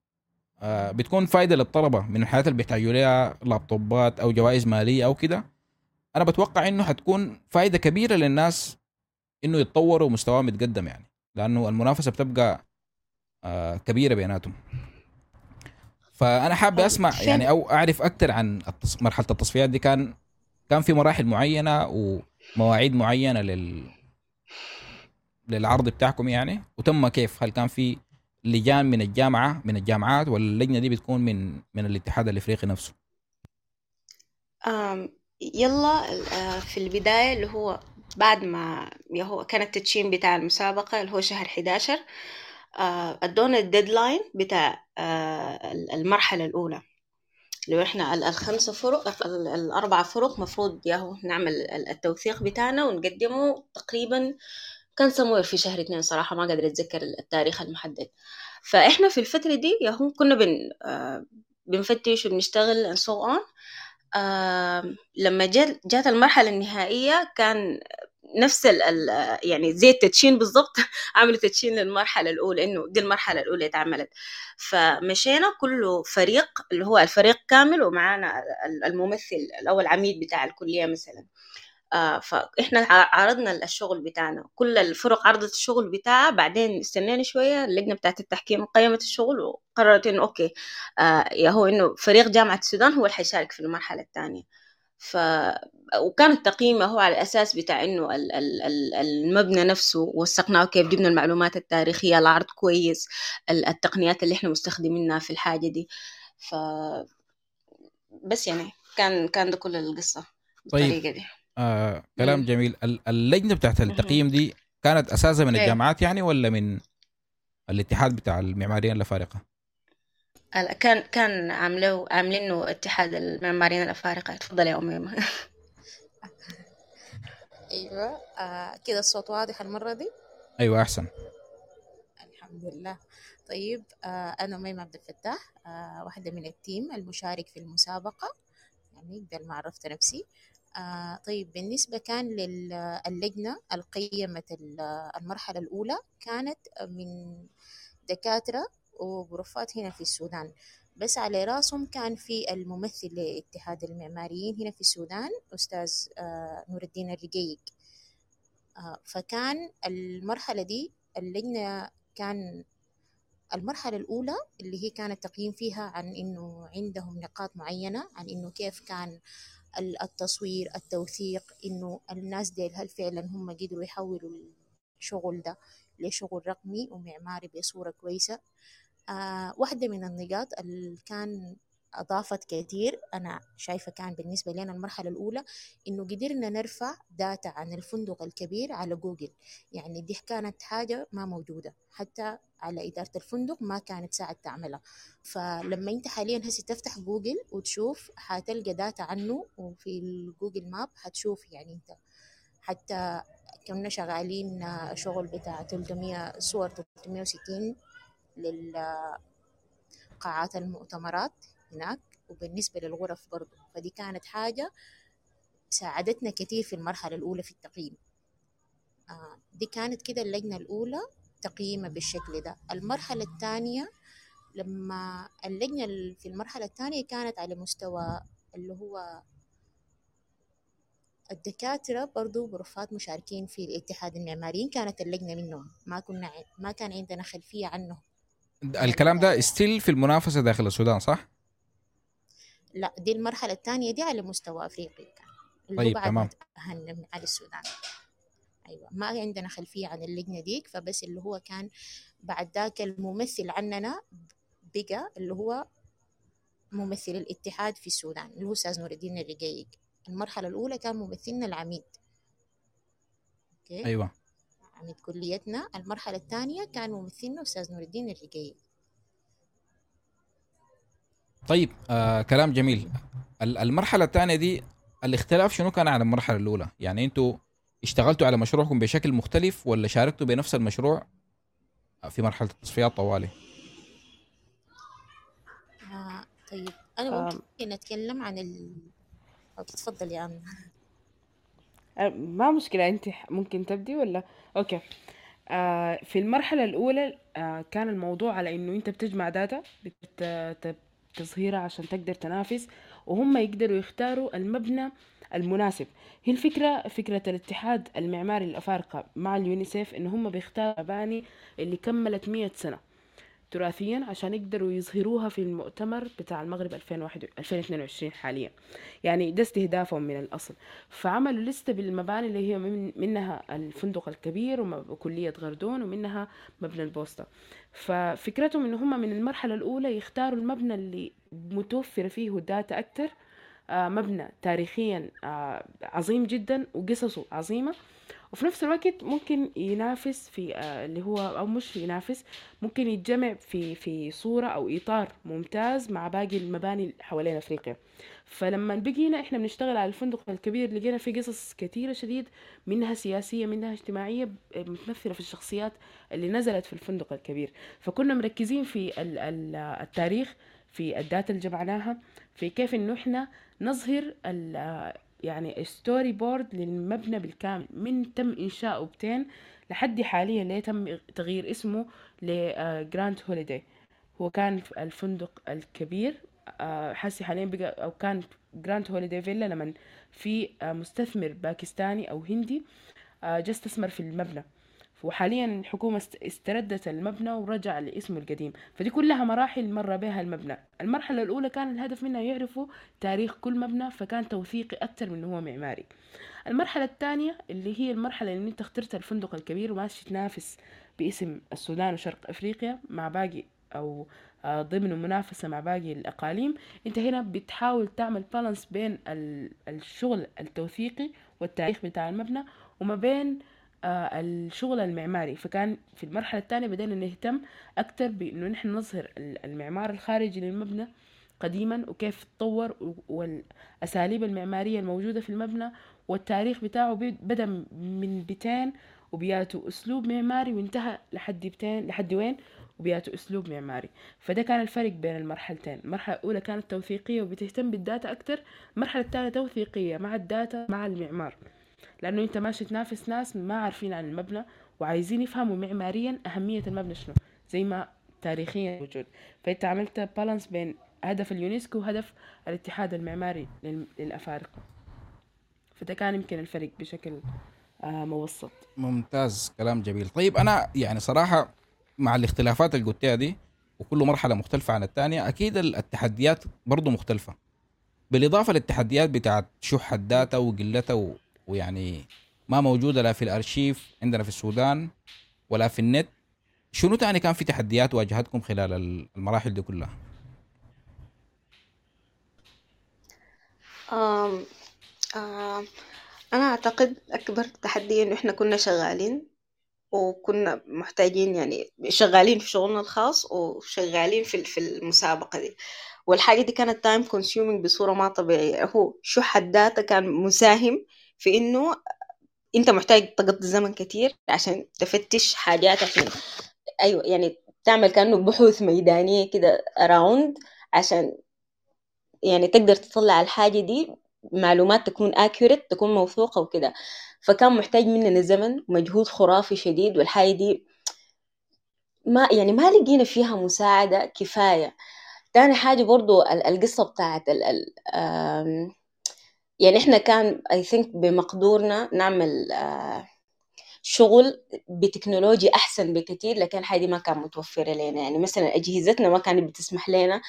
آه بتكون فائده للطلبة من الحاجات اللي بيحتاجوا لها لابتوبات أو جوائز مالية أو كده. أنا بتوقع إنه حتكون فائده كبيرة للناس إنه يتطوروا ومستواهم يتقدم يعني لأنه المنافسة بتبقى آه كبيرة بيناتهم. فأنا حابب طيب، أسمع يعني أو أعرف أكثر عن. مرحلة التصفيات دي. كان كان في مراحل معينة ومواعيد معينة لل للعرض بتاعكم يعني؟ وتم كيف؟ هل كان في لجان من الجامعة من الجامعات ولا اللجنة دي بتكون من من الاتحاد الإفريقي نفسه؟ يلا آه، في البداية اللي هو بعد ما هو كان التدشين بتاع المسابقة اللي هو شهر 11 آه، أدونا ال deadline بتاع آه، ال- المرحلة الأولى. لو إحنا ال- الخمسة فرق ال- الأربعة فرق مفروض ياهو نعمل ال- التوثيق بتاعنا ونقدمه. تقريبا كان سموير في شهر اتنين صراحة ما قادرة أتذكر التاريخ المحدد. فإحنا في الفترة دي ياهو كنا بن بنفتش وبنشتغل and so on. لما جات المرحلة النهائية كان نفس ال يعني زي التدشين بالضبط عملوا تدشين للمرحلة الأولى إنه دي المرحلة الأولى اتعملت. فمشينا كله فريق اللي هو الفريق كامل ومعانا ال- الممثل أو العميد بتاع الكلية مثلا. آه فإحنا ع- عرضنا الشغل بتاعنا. كل الفرق عرضت الشغل بتاعها بعدين استنينا شوية اللجنة بتاعت التحكيم قيمت الشغل وقررت إنه أوكي آه يا هو إنه فريق جامعة السودان هو اللي حيشارك في المرحلة الثانية. ف وكان التقييم هو على الأساس بتاع ال- المبنى نفسه وثقناه كيف جبنا المعلومات التاريخية العرض كويس ال- التقنيات اللي إحنا مستخدمينها في الحاجة دي. ف بس يعني كان كان ده كل القصة طيب. بالطريقة دي. آه كلام مم. جميل. ال- اللجنة بتاعت التقييم دي كانت أساسا من إيه. الجامعات يعني ولا من الاتحاد بتاع المعماريين الأفارقة؟ ال- كان كان عاملوا عاملينه اتحاد المعماريين الأفارقة. تفضل يا أميمة أيوه. آه كده الصوت واضح المرة دي؟ أيوه أحسن. الحمد لله. طيب آه أنا ميمة عبد الفتاح آه واحدة من التيم المشارك في المسابقة. يعني قبل ما عرفت نفسي. آه طيب بالنسبة كان للجنه القيمت ال- المرحلة الأولى كانت من دكاترة وغرفات هنا في السودان. بس على رأسهم كان في الممثل لاتحاد المعماريين هنا في السودان أستاذ آه، نور الدين الرقيق. آه، فكان المرحلة دي اللجنة كان المرحلة الأولى اللي هي كان التقييم فيها عن إنه عندهم نقاط معينة عن إنه كيف كان التصوير التوثيق إنه الناس ديل هل فعلا هم قدروا يحولوا الشغل ده لشغل رقمي ومعماري بصورة كويسة. آه واحدة من النقاط اللي كان أضافت كثير أنا شايفة كان بالنسبة لنا المرحلة الأولى إنه قدرنا نرفع data عن الفندق الكبير على جوجل. يعني دي كانت حاجة ما موجودة. حتى على إدارة الفندق ما كانت ساعد تعملها. فلما أنت حاليا هسي تفتح جوجل وتشوف حتلقى data عنه وفي ال Google Map حتشوف يعني أنت حتى كنا شغالين شغل بتاع 300 صور 360 للقاعات المؤتمرات. هناك وبالنسبة للغرف برضو. فدي كانت حاجة ساعدتنا كثير في المرحلة الأولى في التقييم. آه دي كانت كده اللجنة الأولى تقييمها بالشكل ده. المرحلة الثانية لما اللجنة في المرحلة الثانية كانت على مستوى اللي هو الدكاترة برضو غرفات مشاركين في الاتحاد المعماريين. كانت اللجنة منهم. ما كنا ما كان عندنا خلفية عنهم. الكلام ده ستيل في المنافسة داخل السودان صح؟ لا دي المرحلة الثانية دي على مستوى أفريقيا كان. اللي طيب، تمام. أهم على السودان. أيوة ما عندنا خلفية عن اللجنة ديك فبس اللي هو كان بعد ذاك الممثل عننا بقى اللي هو ممثل الاتحاد في السودان اللي هو أستاذ نور الدين الرقيق. المرحلة الأولى كان ممثلنا العميد. أوكي؟ أيوه. عميد كليتنا. المرحلة الثانية كان ممثلنا أستاذ نور الدين الرقيق. طيب آه كلام جميل ال- المرحلة الثانية دي الاختلاف شنو كان عن المرحلة الأولى؟ يعني أنتوا اشتغلتوا على مشروعكم بشكل مختلف ولا شاركتوا بنفس المشروع في مرحلة التصفيات طوالي؟ آه طيب أنا آم. ممكن أتكلم عن ال أو تتفضل يا أمنة أه، ما مشكلة أنت ح- ممكن تبدي ولا okay آه في المرحلة الأولى آه كان الموضوع على إنه أنت بتجمع data بت- تصهيرها عشان تقدر تنافس وهم يقدروا يختاروا المبنى المناسب. هي الفكرة فكرة الاتحاد المعماري الأفارقة مع اليونسكو إن هم بيختاروا مباني اللي كملت مية سنة. تراثيا عشان يقدروا يظهروها في المؤتمر بتاع المغرب 2021 2022 حاليا. يعني ده استهدافهم من الأصل. فعملوا لستة بالمباني اللي هي من منها الفندق الكبير وكلية غردون ومنها مبنى البوسطة. ففكرتهم إن هم من المرحلة الأولى يختاروا المبنى اللي متوفر فيه داتا أكتر. آه، مبنى تاريخيا آه، عظيم جدا وقصصه عظيمة. وفي نفس الوقت ممكن ينافس في آه، اللي هو أو مش ينافس ممكن يتجمع في في صورة أو إطار ممتاز مع باقي المباني حوالين أفريقيا. فلما بقينا إحنا بنشتغل على الفندق الكبير لقينا فيه قصص كثيرة شديد منها سياسية منها اجتماعية ب- متمثلة في الشخصيات اللي نزلت في الفندق الكبير. فكنا مركزين في ال- ال- التاريخ في الداتا اللي جمعناها في كيف إنه إحنا نظهر ال- يعني storyboard للمبنى بالكامل من تم إنشاؤه بتين لحد حاليا اللي تم تغيير اسمه لجراند هوليداي هو كان في الفندق الكبير آه، حسي حاليا بقى أو كان جراند هوليداي فيلا لما في آه، مستثمر باكستاني أو هندي آه، جا استثمر في المبنى. وحاليا الحكومة است- استردت المبنى ورجع لاسمه القديم. فدي كلها مراحل مر بها المبنى. المرحلة الأولى كان الهدف منها يعرفوا تاريخ كل مبنى فكان توثيقي أكثر من هو معماري. المرحلة الثانية اللي هي المرحلة اللي أنت اخترت الفندق الكبير وماشي تنافس باسم السودان وشرق أفريقيا مع باقي أو آه، ضمن منافسة مع باقي الأقاليم. أنت هنا بتحاول تعمل بالانس بين ال- الشغل التوثيقي والتاريخ بتاع المبنى وما بين الشغل المعماري. فكان في المرحلة الثانية بدينا نهتم أكتر بإنه نحن نظهر ال- المعمار الخارجي للمبنى قديما وكيف تطور والأساليب المعمارية الموجودة في المبنى والتاريخ بتاعه بدأ من بيتين وبياته أسلوب معماري وانتهى لحد بيتين لحد وين؟ وبياته أسلوب معماري. فده كان الفرق بين المرحلتين. المرحلة الأولى كانت توثيقية وبتهتم بال data أكتر المرحلة الثانية توثيقية مع ال data مع المعمار. لأنه أنت ماشي تنافس ناس ما عارفين عن المبنى وعايزين يفهموا معماريا أهمية المبنى شنو زي ما تاريخيا موجود. فأنت عملت balance بين هدف اليونسكو وهدف الاتحاد المعماري لل- للأفارقة. فده كان يمكن الفرق بشكل آه موسط ممتاز كلام جميل. طيب أنا يعني صراحة مع الاختلافات اللي قلتها دي وكل مرحلة مختلفة عن الثانية أكيد ال- التحديات برضو مختلفة. بالإضافة للتحديات بتاعت شح ال data وقلتها. ويعني ما موجودة لا في الأرشيف عندنا في السودان ولا في النت. شنو تاني كان في تحديات واجهتكم خلال المراحل دي كلها؟ أنا أعتقد أكبر تحدي إنه إحنا كنا شغالين وكنا محتاجين يعني شغالين في شغلنا الخاص وشغالين في في المسابقة دي. والحاجة دي كانت time consuming بصورة ما طبيعية. هو شح ال data كان مساهم في إنه أنت محتاج تقضي زمن كتير عشان تفتش حاجات عشان أيوة يعني تعمل كأنه بحوث ميدانية كده أراوند عشان يعني تقدر تطلع الحاجة دي معلومات تكون accurate تكون موثوقة وكده. فكان محتاج مننا زمن ومجهود خرافي شديد والحاجة دي ما يعني ما لقينا فيها مساعدة كفاية. تاني حاجة برضو القصة بتاعت يعني إحنا كان I think بمقدورنا نعمل شغل بتكنولوجيا أحسن بكثير لكن الحاجة دي ما كان متوفرة لنا. يعني مثلا أجهزتنا ما كانت بتسمح لنا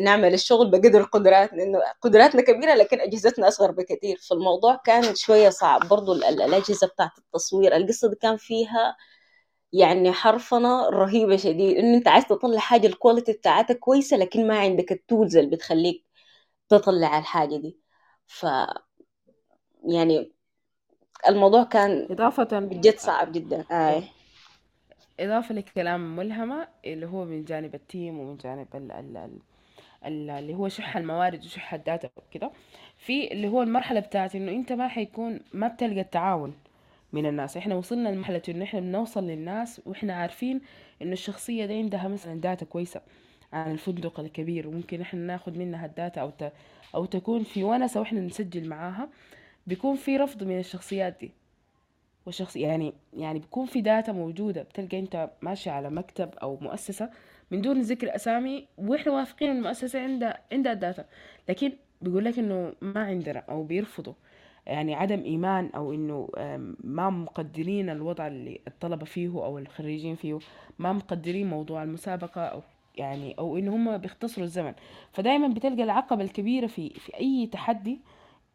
نعمل الشغل بقدر قدراتنا إنه قدراتنا كبيرة لكن أجهزتنا أصغر بكثير فالموضوع كان شوية صعب. برضو الأجهزة بتاعت التصوير القصة دي كان فيها يعني حرفنة رهيبة شديد. إنه أنت عايز تطلع حاجة ال quality بتاعتها كويسة لكن ما عندك ال tools اللي بتخليك تطلع الحاجة دي. ف يعني الموضوع كان إضافة بجد صعب جدا. آه. إضافة لكلام ملهمة اللي هو من جانب ال team ومن جانب ال ال ال اللي هو شح الموارد وشح ال data وكده. في اللي هو المرحلة بتاعت إنه أنت ما حيكون ما بتلقى التعاون من الناس. إحنا وصلنا لمرحلة إنه إحنا بنوصل للناس وإحنا عارفين إنه الشخصية دي عندها مثلا data كويسة. عن الفندق الكبير وممكن إحنا ناخد منها ال data أو ت... أو تكون في ونسة وإحنا نسجل معاها بيكون في رفض من الشخصيات دي. وشخص يعني يعني بيكون في data موجودة بتلقى أنت ماشي على مكتب أو مؤسسة من دون ذكر أسامي وإحنا واثقين المؤسسة عندها عندها ال data. لكن بيقول لك إنه ما عندنا أو بيرفضوا. يعني عدم إيمان أو إنه ما مقدرين الوضع اللي الطلبة فيه أو الخريجين فيه ما مقدرين موضوع المسابقة أو يعني أو إنه هم بيختصروا الزمن. فدايما بتلقى العقبة الكبيرة في في أي تحدي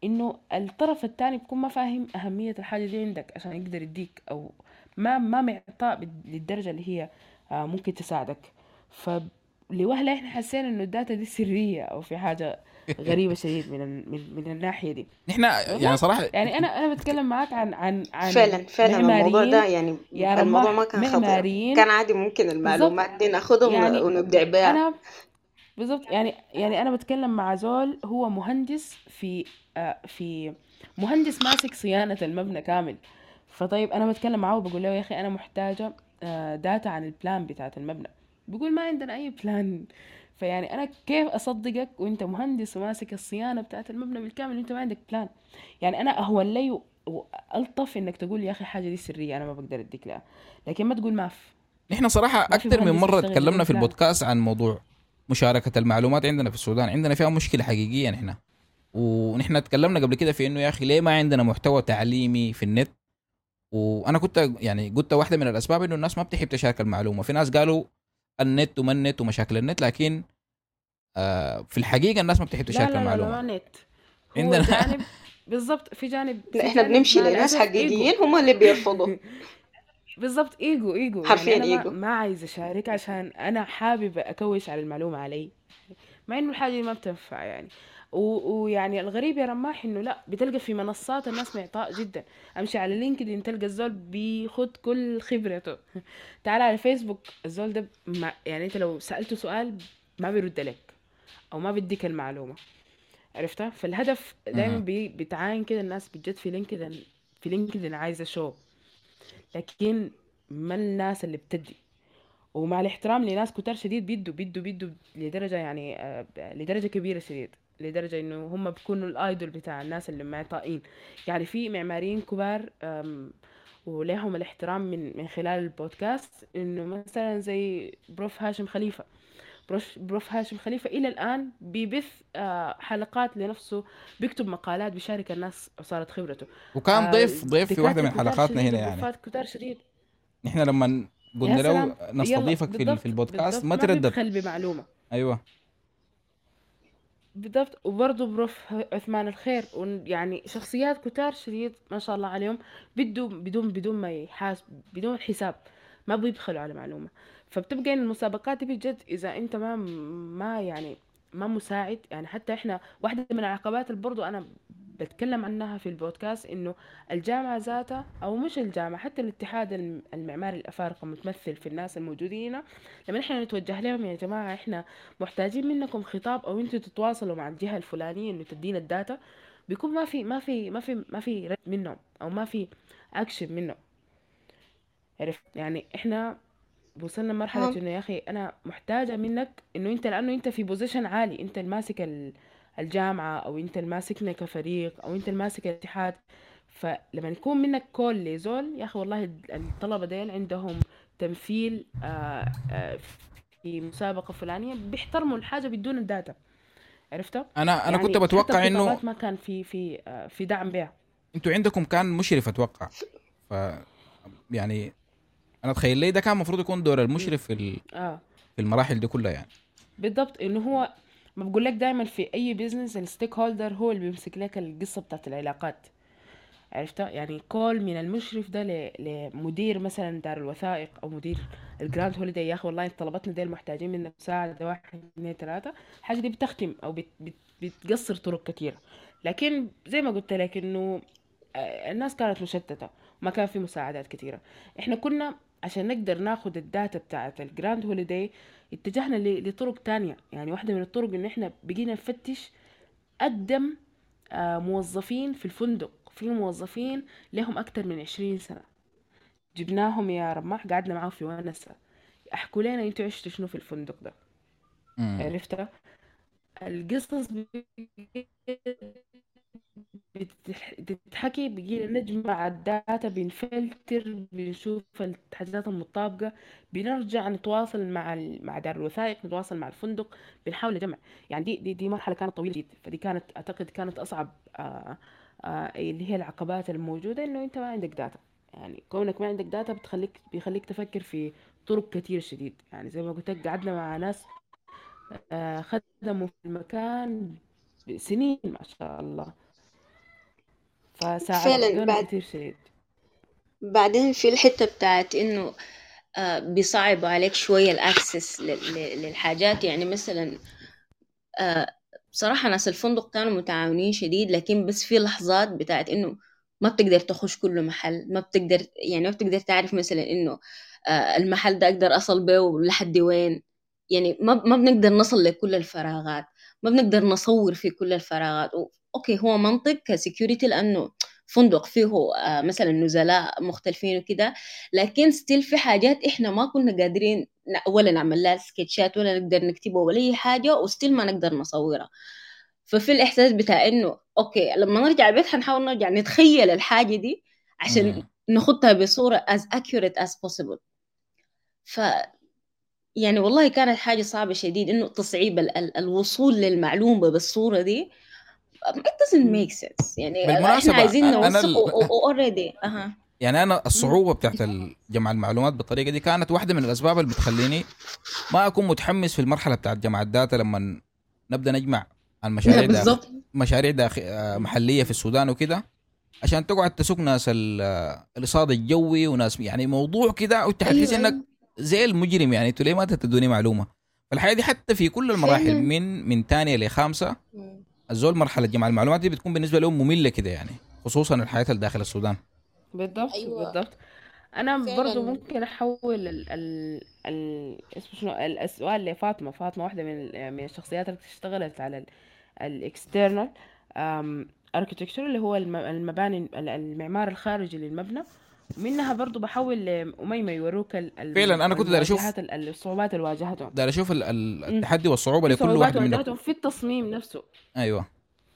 إنه الطرف الثاني بيكون ما فاهم أهمية الحاجة دي عندك عشان يقدر يديك أو ما ما معطاء للدرجة اللي هي ممكن تساعدك. فلوهلة إحنا حسينا إنه الداتا دي سرية أو في حاجة غريبة شديد من من, من الناحية دي. نحن يعني صراحة يعني أنا أنا بتكلم معاك عن عن عن فعلا فعلا الموضوع ده يعني الموضوع ما كان خطير. كان عادي ممكن المعلومات دي ناخدهم يعني ونبدع بها أنا بالضبط يعني يعني أنا بتكلم مع زول هو مهندس في آه في مهندس ماسك صيانة المبنى كامل. فطيب أنا بتكلم معاه وبقول له يا أخي أنا محتاجة آه data عن ال plan بتاعت المبنى. بيقول ما عندنا أي plan فيعني أنا كيف أصدقك وأنت مهندس وماسك الصيانة بتاعت المبنى بالكامل وأنت ما عندك plan يعني أنا اهون لي وألطف إنك تقول يا أخي حاجة دي سرية أنا ما بقدر أديك لها لكن ما تقول ما في. نحن صراحة أكثر من مرة تكلمنا في البودكاست عن موضوع مشاركة المعلومات عندنا في السودان. عندنا فيها مشكلة حقيقية نحن. ونحن تكلمنا قبل كده في إنه يا أخي ليه ما عندنا محتوى تعليمي في النت؟ وأنا كنت يعني قلت واحدة من الأسباب إنه الناس ما بتحب تشارك المعلومة. في ناس قالوا النت وما النت ومشاكل النت لكن آه في الحقيقة الناس ما بتحب تشارك المعلومه لا لا لا نت. عندنا جانب بالضبط في جانب لا إحنا بنمشي لناس حقيقيين هم اللي بيرفضوا. بالضبط إيجو إيجو. حرفيا يعني إيجو. ما, ما عايزه أشارك عشان أنا حابب أكوش على المعلومة علي. مع إنه الحاجة دي ما بتنفع يعني. ويعني الغريب يا رماح إنه لا بتلقى في منصات الناس معطاء جدا. أمشي على لينكدين تلقى الزول بيخت كل خبرته. تعال على فيسبوك الزول ده ما يعني أنت لو سألته سؤال ما بيرد لك أو ما بيديك المعلومة. عرفتها؟ فالهدف دايما بي بتعاين كده الناس بتجد في لينكدين في لينكدين عايزة show لكن ما الناس اللي بتدي. ومع الاحترام لناس كتار شديد بيدوا بيدوا بيدوا لدرجة يعني آه لدرجة كبيرة شديد. لدرجة إنه هم بيكونوا ال idol بتاع الناس اللي معطائين. يعني في معماريين كبار ولهم الاحترام من من خلال البودكاست إنه مثلا زي prof هاشم خليفة. prof, prof هاشم خليفة إلى الآن بيبث حلقات لنفسه بيكتب مقالات بيشارك الناس عصارة خبرته. وكان ضيف ضيف في واحدة من حلقاتنا هنا يعني. كتار شديد. نحن لما قلنا له نستضيفك في, في البودكاست ما تردد. ما بمعلومة. أيوه. بالضبط وبرضه بروف عثمان الخير يعني شخصيات كتار شديد ما شاء الله عليهم بدوا بدون بدون ما يحاسب بدون حساب ما بيبخلوا على معلومة. فبتبقى إن المسابقات دي بجد إذا أنت ما ما يعني ما مساعد يعني حتى إحنا واحدة من العقبات اللي برضو أنا بتكلم عنها في البودكاست إنه الجامعة ذاتها أو مش الجامعة حتى الاتحاد الم- المعماري الأفارقة متمثل في الناس الموجودين لما إحنا نتوجه لهم يا جماعة إحنا محتاجين منكم خطاب أو أنتوا تتواصلوا مع الجهة الفلانية إنه تدينا ال data. بيكون ما في ما في ما في ما في رد منهم أو ما في أكشن منهم. عرفت؟ يعني إحنا وصلنا لمرحلة آه. إنه يا أخي أنا محتاجة منك إنه أنت لأنه أنت في position عالي أنت الماسك ال- الجامعة أو أنت الماسكنا كفريق أو أنت الماسك الاتحاد. فلما يكون منك call لزول يا أخي والله الطلبة ديل عندهم تمثيل آه، آه، في مسابقة فلانية بيحترموا الحاجة بدون ال data. عرفتها؟ أنا أنا يعني كنت بتوقع الخطابات ما كان في في آه، في دعم بها أنتوا عندكم كان مشرف أتوقع. ف يعني أنا أتخيل لي ده كان المفروض يكون دور المشرف في ال- آه. في المراحل دي كلها يعني. بالضبط إنه هو ما بقول لك دائما في أي business ال stakeholder هو اللي بيمسك لك القصة بتاعت العلاقات. عرفتها يعني call من المشرف ده لمدير مثلا دار الوثائق أو مدير الجراند هوليداي يا أخي والله طلبتنا ديل محتاجين منك مساعدة واحد اثنين ثلاثة. الحاجة دي بتختم أو بت بت بتقصر طرق كثيره لكن زي ما قلت لك إنه آه، الناس كانت مشتتة وما كان في مساعدات كثيره إحنا كنا عشان نقدر ناخد ال data بتاعت Grand Holiday اتجهنا لطرق تانية. يعني واحدة من الطرق إن إحنا بقينا نفتش أقدم آه، موظفين في الفندق. في موظفين لهم أكتر من عشرين سنة. جبناهم يا رماح قعدنا معاهم في ونسة. احكوا لنا أنتوا عشتوا شنو في الفندق ده. عرفتها؟ القصص بتتحكي بقينا نجمع ال data بنفلتر بنشوف الحاجات المطابقة بنرجع نتواصل مع ال- مع دار الوثائق نتواصل مع الفندق بنحاول نجمع. يعني دي دي, دي مرحلة كانت طويلة جدا. فدي كانت أعتقد كانت أصعب آه آه اللي هي العقبات الموجودة إنه أنت ما عندك data يعني كونك ما عندك data بتخليك بيخليك تفكر في طرق كتير شديد. يعني زي ما قلت لك قعدنا مع ناس آه خدموا في المكان سنين ما شاء الله. فعلا بعد كتير شديد بعدين في الحتة بتاعت إنه آه، بيصعبوا عليك شوية الأكسس للحاجات. يعني مثلا آه، بصراحة ناس الفندق كانوا متعاونين شديد لكن بس في لحظات بتاعت إنه ما بتقدر تخش كل محل. ما بتقدر يعني ما بتقدر تعرف مثلا إنه آه، المحل ده أقدر أصل به لحد وين. يعني ما ما بنقدر نصل لكل الفراغات. ما بنقدر نصور في كل الفراغات. okay هو منطق ك security لأنه فندق فيه آه، مثلا نزلاء مختلفين وكده لكن still في حاجات إحنا ما كنا قادرين ولا نعمل لها sketchات ولا نقدر نكتبها ولا أي حاجة و still ما نقدر نصورها. ففي الإحساس بتاع إنه okay لما نرجع البيت حنحاول نرجع نتخيل الحاجة دي عشان. نخطها بصورة as accurate as possible. ف يعني والله كانت حاجة صعبة شديد إنه تصعيب ال- ال- الوصول للمعلومة بالصورة دي. It doesn't make sense. يعني بالمناسبة إحنا عايزين نوثق already. أها. يعني أنا الصعوبة بتاعت جمع المعلومات بالطريقة دي كانت واحدة من الأسباب اللي بتخليني ما أكون متحمس في المرحلة بتاعت جمع الداتا لما نبدأ نجمع عن مشاريع بالضبط مشاريع داخل آه، محلية في السودان وكده عشان تقعد تسوق ناس ال- الاصاد الجوي وناس يعني موضوع كده وانت حتحس أيوة إنك أيوة. زي المجرم يعني أنتوا ليه ما تدوني معلومة؟ فالحقيقة دي حتى في كل المراحل فعلا من من ثانية لخامسة الزول مرحلة جمع. المعلومات دي بتكون بالنسبة لهم مملة كده يعني خصوصا الحياة اللي داخل السودان. بالضبط أيوة. بالضبط. أنا برضو فعلا ممكن أحول ال ال ال اسمه شنو؟ ال- السؤال لفاطمة. فاطمة واحدة من من الشخصيات اللي اشتغلت على ال external architecture اللي هو الم- المباني ال- المعمار الخارجي للمبنى. ومنها برضو بحول لأميمة يوروك ال- فعلا أنا كنت داير أشوف الصعوبات اللي واجهتهم داير أشوف. التحدي والصعوبة في لكل واحد واجهتهم في التصميم نفسه. أيوه.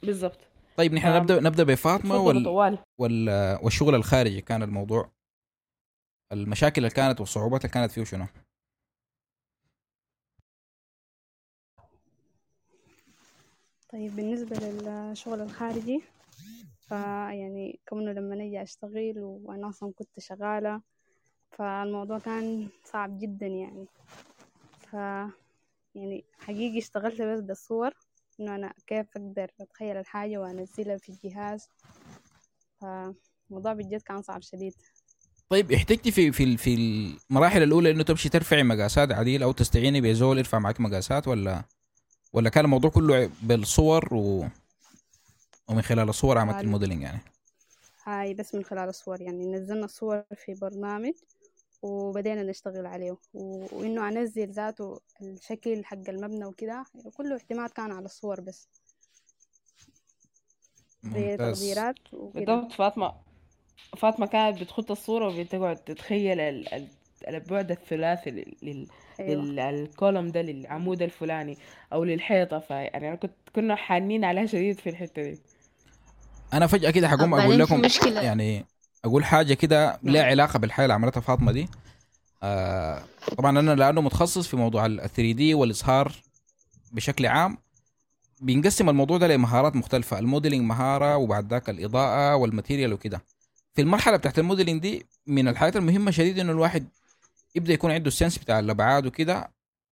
بالضبط. طيب نحن نبدأ نبدأ بفاطمة وال... وال... والشغل الخارجي كان الموضوع. المشاكل اللي كانت والصعوبات اللي كانت فيه شنو طيب بالنسبة للشغل الخارجي فيعني كونه لما نجي أشتغل وأنا أصلا كنت شغالة فالموضوع كان صعب جدا يعني. ف يعني حقيقي اشتغلت بس بالصور إنه أنا كيف أقدر أتخيل الحاجة وأنزلها في الجهاز. فالموضوع بجد كان صعب شديد. طيب احتجتي في في في المراحل الأولى إنه تمشي ترفعي مقاسات عديل أو تستعيني بزول يرفع معك مقاسات ولا ولا كان الموضوع كله بالصور و ومن خلال الصور عملت الموديلنج يعني. هاي بس من خلال الصور يعني نزلنا الصور في برنامج وبدينا نشتغل عليه. و- وإنه أنزل ذاته الشكل حق المبنى وكده كله اعتماد كان على الصور بس. ممتاز. بتقديرات بالضبط فاطمة فاطمة كانت بتخط الصورة وبتقعد تتخيل ال- ال- البعد الثلاثي لل- لل- أيوة. لل column ده للعمود الفلاني أو للحيطة. فيعني أنا كنت كنا حانين عليها شديد في الحتة دي. أنا فجأة كده حقوم أقول لكم مشكلة. يعني أقول حاجة كده لها علاقة بالحاجة اللي عملتها فاطمه دي. آه طبعا أنا لأنه متخصص في موضوع ال 3D والإظهار بشكل عام بينقسم الموضوع ده لمهارات مختلفة ال modeling مهارة وبعد ذاك الإضاءة وال material وكده. في المرحلة بتاعت ال modeling دي من الحاجات المهمة شديد إنه الواحد يبدأ يكون عنده ال sense بتاع الأبعاد وكده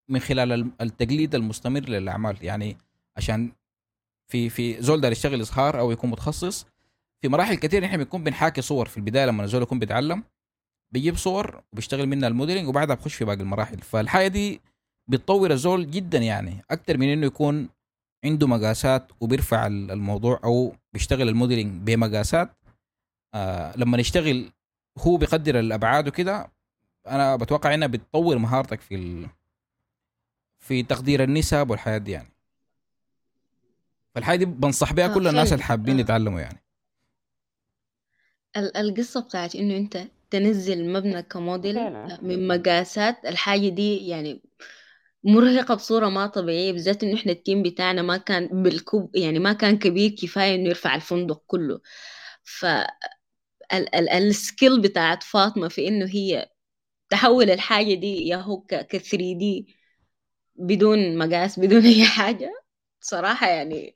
من خلال ال- التقليد المستمر للأعمال. يعني عشان في في زول دار يشتغل اظهار أو يكون متخصص. في مراحل كثير نحن بنكون بنحاكي صور في البداية لما الزول يكون بيتعلم. بيجيب صور وبيشتغل منها ال modeling وبعدها بخش في باقي المراحل. فالحاجة دي بتطور الزول جدا يعني أكثر من إنه يكون عنده مقاسات وبيرفع ال- الموضوع أو بيشتغل ال modeling بمقاسات. آه لما يشتغل هو بيقدر الأبعاد وكده أنا بتوقع إنها بتطور مهارتك في ال... في تقدير النسب والحياة دي يعني. فالحاجة دي بنصح بها آه، كل الناس. اللي حابين آه. يتعلموا يعني ال- القصة بتاعت إنه أنت تنزل مبنى كموديل فعلا. من مقاسات الحاجة دي يعني مرهقة بصورة ما طبيعية بالذات إنه إحنا التيم بتاعنا ما كان بالكب يعني ما كان كبير كفاية إنه يرفع الفندق كله ف ال- ال- ال skill بتاعت فاطمة في إنه هي تحول الحاجة دي ياهو ك 3D بدون مقاس بدون أي حاجة صراحة يعني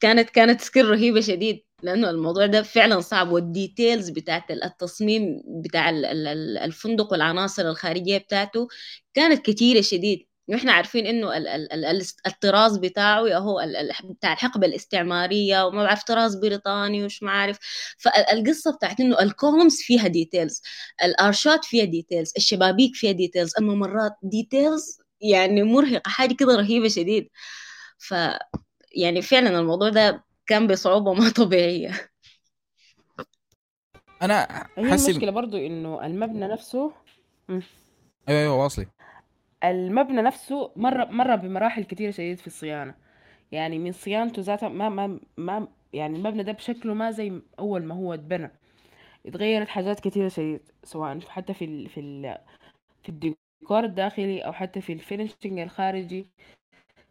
كانت كانت skill رهيبة شديد لأنه الموضوع ده فعلا صعب وال details بتاعت التصميم بتاع ال- ال- ال- الفندق والعناصر الخارجية بتاعته كانت كتيرة شديد. وإحنا عارفين إنه ال- ال- ال- ال- الطراز بتاعه هو بتاع الحقبة الاستعمارية وما بعرف طراز بريطاني وش ما عارف. فالقصة بتاعت إنه ال columns فيها details ال archات فيها details الشبابيك فيها details الممرات details يعني مرهقة حاجة كده رهيبة شديد. ف يعني فعلا الموضوع ده كان بصعوبة ما طبيعية. هي حاسس المشكلة برضو إنه المبنى نفسه أيوه أيوه واصلي. المبنى نفسه مر مر بمراحل كتيرة شديد في الصيانة. يعني من صيانته ذاتها ما ما ما يعني المبنى ده بشكله ما زي أول ما هو اتبنى. اتغيرت حاجات كتيرة شديد سواء حتى في ال في ال في الديكور الداخلي أو حتى في ال finishing الخارجي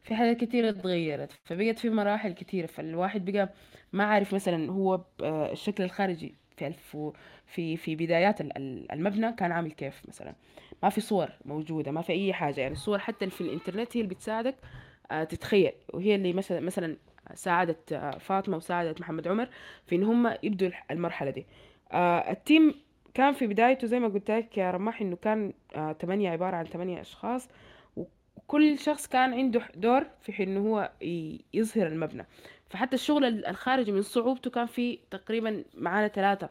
في حاجات كتيرة اتغيرت فبقت في مراحل كتيرة فالواحد بقى ما عارف مثلا هو آه، الشكل الخارجي في الف في في بدايات ال- ال- المبنى كان عامل كيف مثلا. ما في صور موجودة ما في أي حاجة يعني الصور حتى في الإنترنت هي اللي بتساعدك آه، تتخيل وهي اللي مثلا مثلا ساعدت آه، فاطمة وساعدت محمد عمر في إن هم يبدوا المرحلة دي. التيم كان في بدايته زي ما قلت لك يا رماح إنه كان آه، تمانية عبارة عن تمانية أشخاص وكل شخص كان عنده دور في إنه هو يظهر المبنى. فحتى الشغل ال- الخارجي من صعوبته كان في تقريبا معانا ثلاثة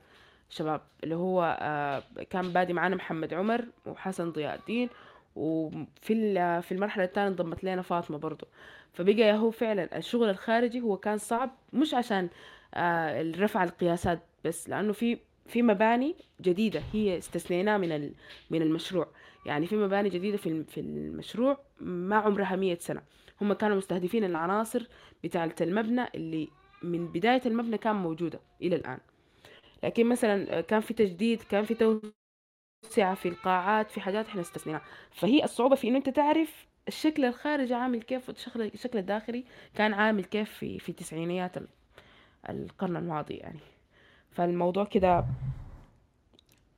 شباب اللي هو آه، كان بادي معانا محمد عمر وحسن ضياء الدين وفي في المرحلة الثانية انضمت لنا فاطمة برضو. فبقى هو فعلا الشغل الخارجي هو كان صعب مش عشان آه، رفع القياسات بس لأنه في في مباني جديدة هي استثنيناها من من المشروع. يعني في مباني جديدة في في المشروع ما عمرها مية سنة. هم كانوا مستهدفين العناصر بتاعة المبنى اللي من بداية المبنى كان موجودة إلى الآن. لكن مثلا كان في تجديد كان في توسعة في القاعات في حاجات إحنا استثنيناها. فهي الصعوبة في إنه أنت تعرف الشكل الخارجي عامل كيف والشكل الشكل الداخلي كان عامل كيف في في تسعينيات ال- القرن الماضي يعني. فالموضوع كده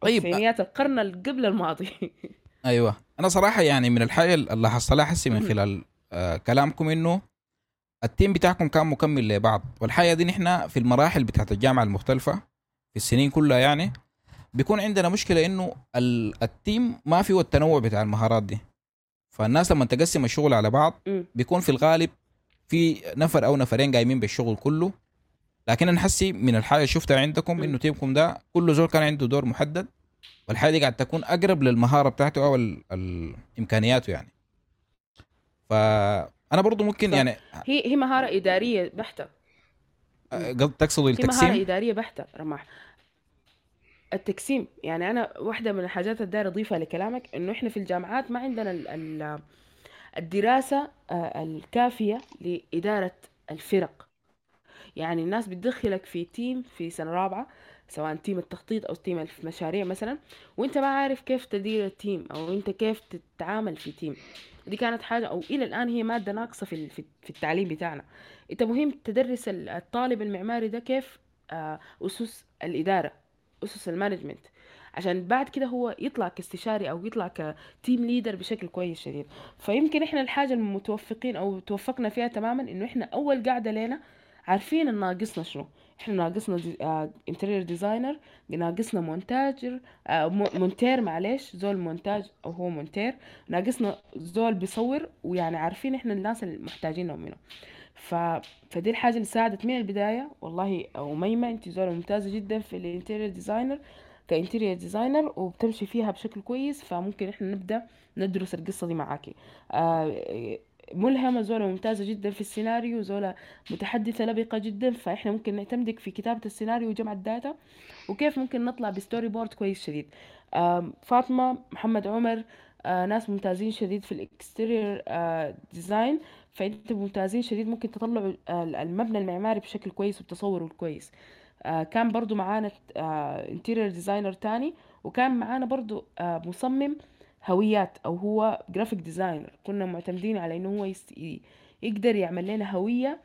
طيب تسعينيات القرن قبل الماضي. أيوه. أنا صراحة يعني من الحاجة اللي لاحظت لها حسي من خلال آه كلامكم إنه ال team بتاعكم كان مكمل لبعض. والحاجة دي نحن في المراحل بتاعت الجامعة المختلفة في السنين كلها يعني بيكون عندنا مشكلة إنه ال- team ما فيه التنوع بتاع المهارات دي. فالناس لما تقسم الشغل على بعض. بيكون في الغالب في نفر أو نفرين قايمين بالشغل كله. لكن أنا حسي من الحاجة اللي شفتها عندكم. إنه team كم ده كل زول كان عنده دور محدد والحاجة دي قاعد تكون أقرب للمهارة بتاعته أو ال- ال- إمكانياته يعني فانا برضو ممكن. يعني هي هي مهارة إدارية بحتة قصد تقصد هي مهارة التقسيم إدارية بحتة رماح التقسيم يعني أنا واحدة من الحاجات اللي أضيفها لكلامك إنه إحنا في الجامعات ما عندنا ال ال الدراسة آه، الكافية لإدارة الفرق يعني الناس بتدخلك في team في سنة رابعة سواء team التخطيط أو team المشاريع مثلا وأنت ما عارف كيف تدير ال team أو أنت كيف تتعامل في team دي كانت حاجة أو إلى الآن هي مادة ناقصة في في التعليم بتاعنا. أنت مهم تدرس ال- الطالب المعماري ده كيف آه، أسس الإدارة أسس ال management. عشان بعد كده هو يطلع كاستشاري أو يطلع ك team leader بشكل كويس شديد. فيمكن إحنا الحاجة المتوفقين أو توفقنا فيها تماما إنه إحنا أول قاعدة لنا عارفين ان ناقصنا شنو؟ إحنا ناقصنا دي interior designer ناقصنا مونتاجر آه، مو- مونتير معلش زول مونتاج أو هو مونتير. ناقصنا زول بيصور ويعني عارفين إحنا الناس المحتاجينهم منه. ف... فدي الحاجة اللي ساعدت من البداية. والله أميمة انت زولة ممتازة جدا في ال interior designer ك interior designer وبتمشي فيها بشكل كويس. فممكن إحنا نبدأ ندرس القصة دي معاكي آه ملهمة زولة ممتازة جدا في السيناريو زولة متحدثة لبقة جدا فإحنا ممكن نعتمدك في كتابة السيناريو وجمع ال data. وكيف ممكن نطلع ب storyboard كويس شديد؟ فاطمة محمد عمر آه، ناس ممتازين شديد في ال exterior design. فانتوا ممتازين شديد ممكن تطلعوا ال- المبنى المعماري بشكل كويس والتصور الكويس. آه، كان برضو معانا interior designer تاني وكان معانا برضو آه، مصمم هويات أو هو graphic designer كنا معتمدين على إنه هو يست... يقدر يعمل لنا هوية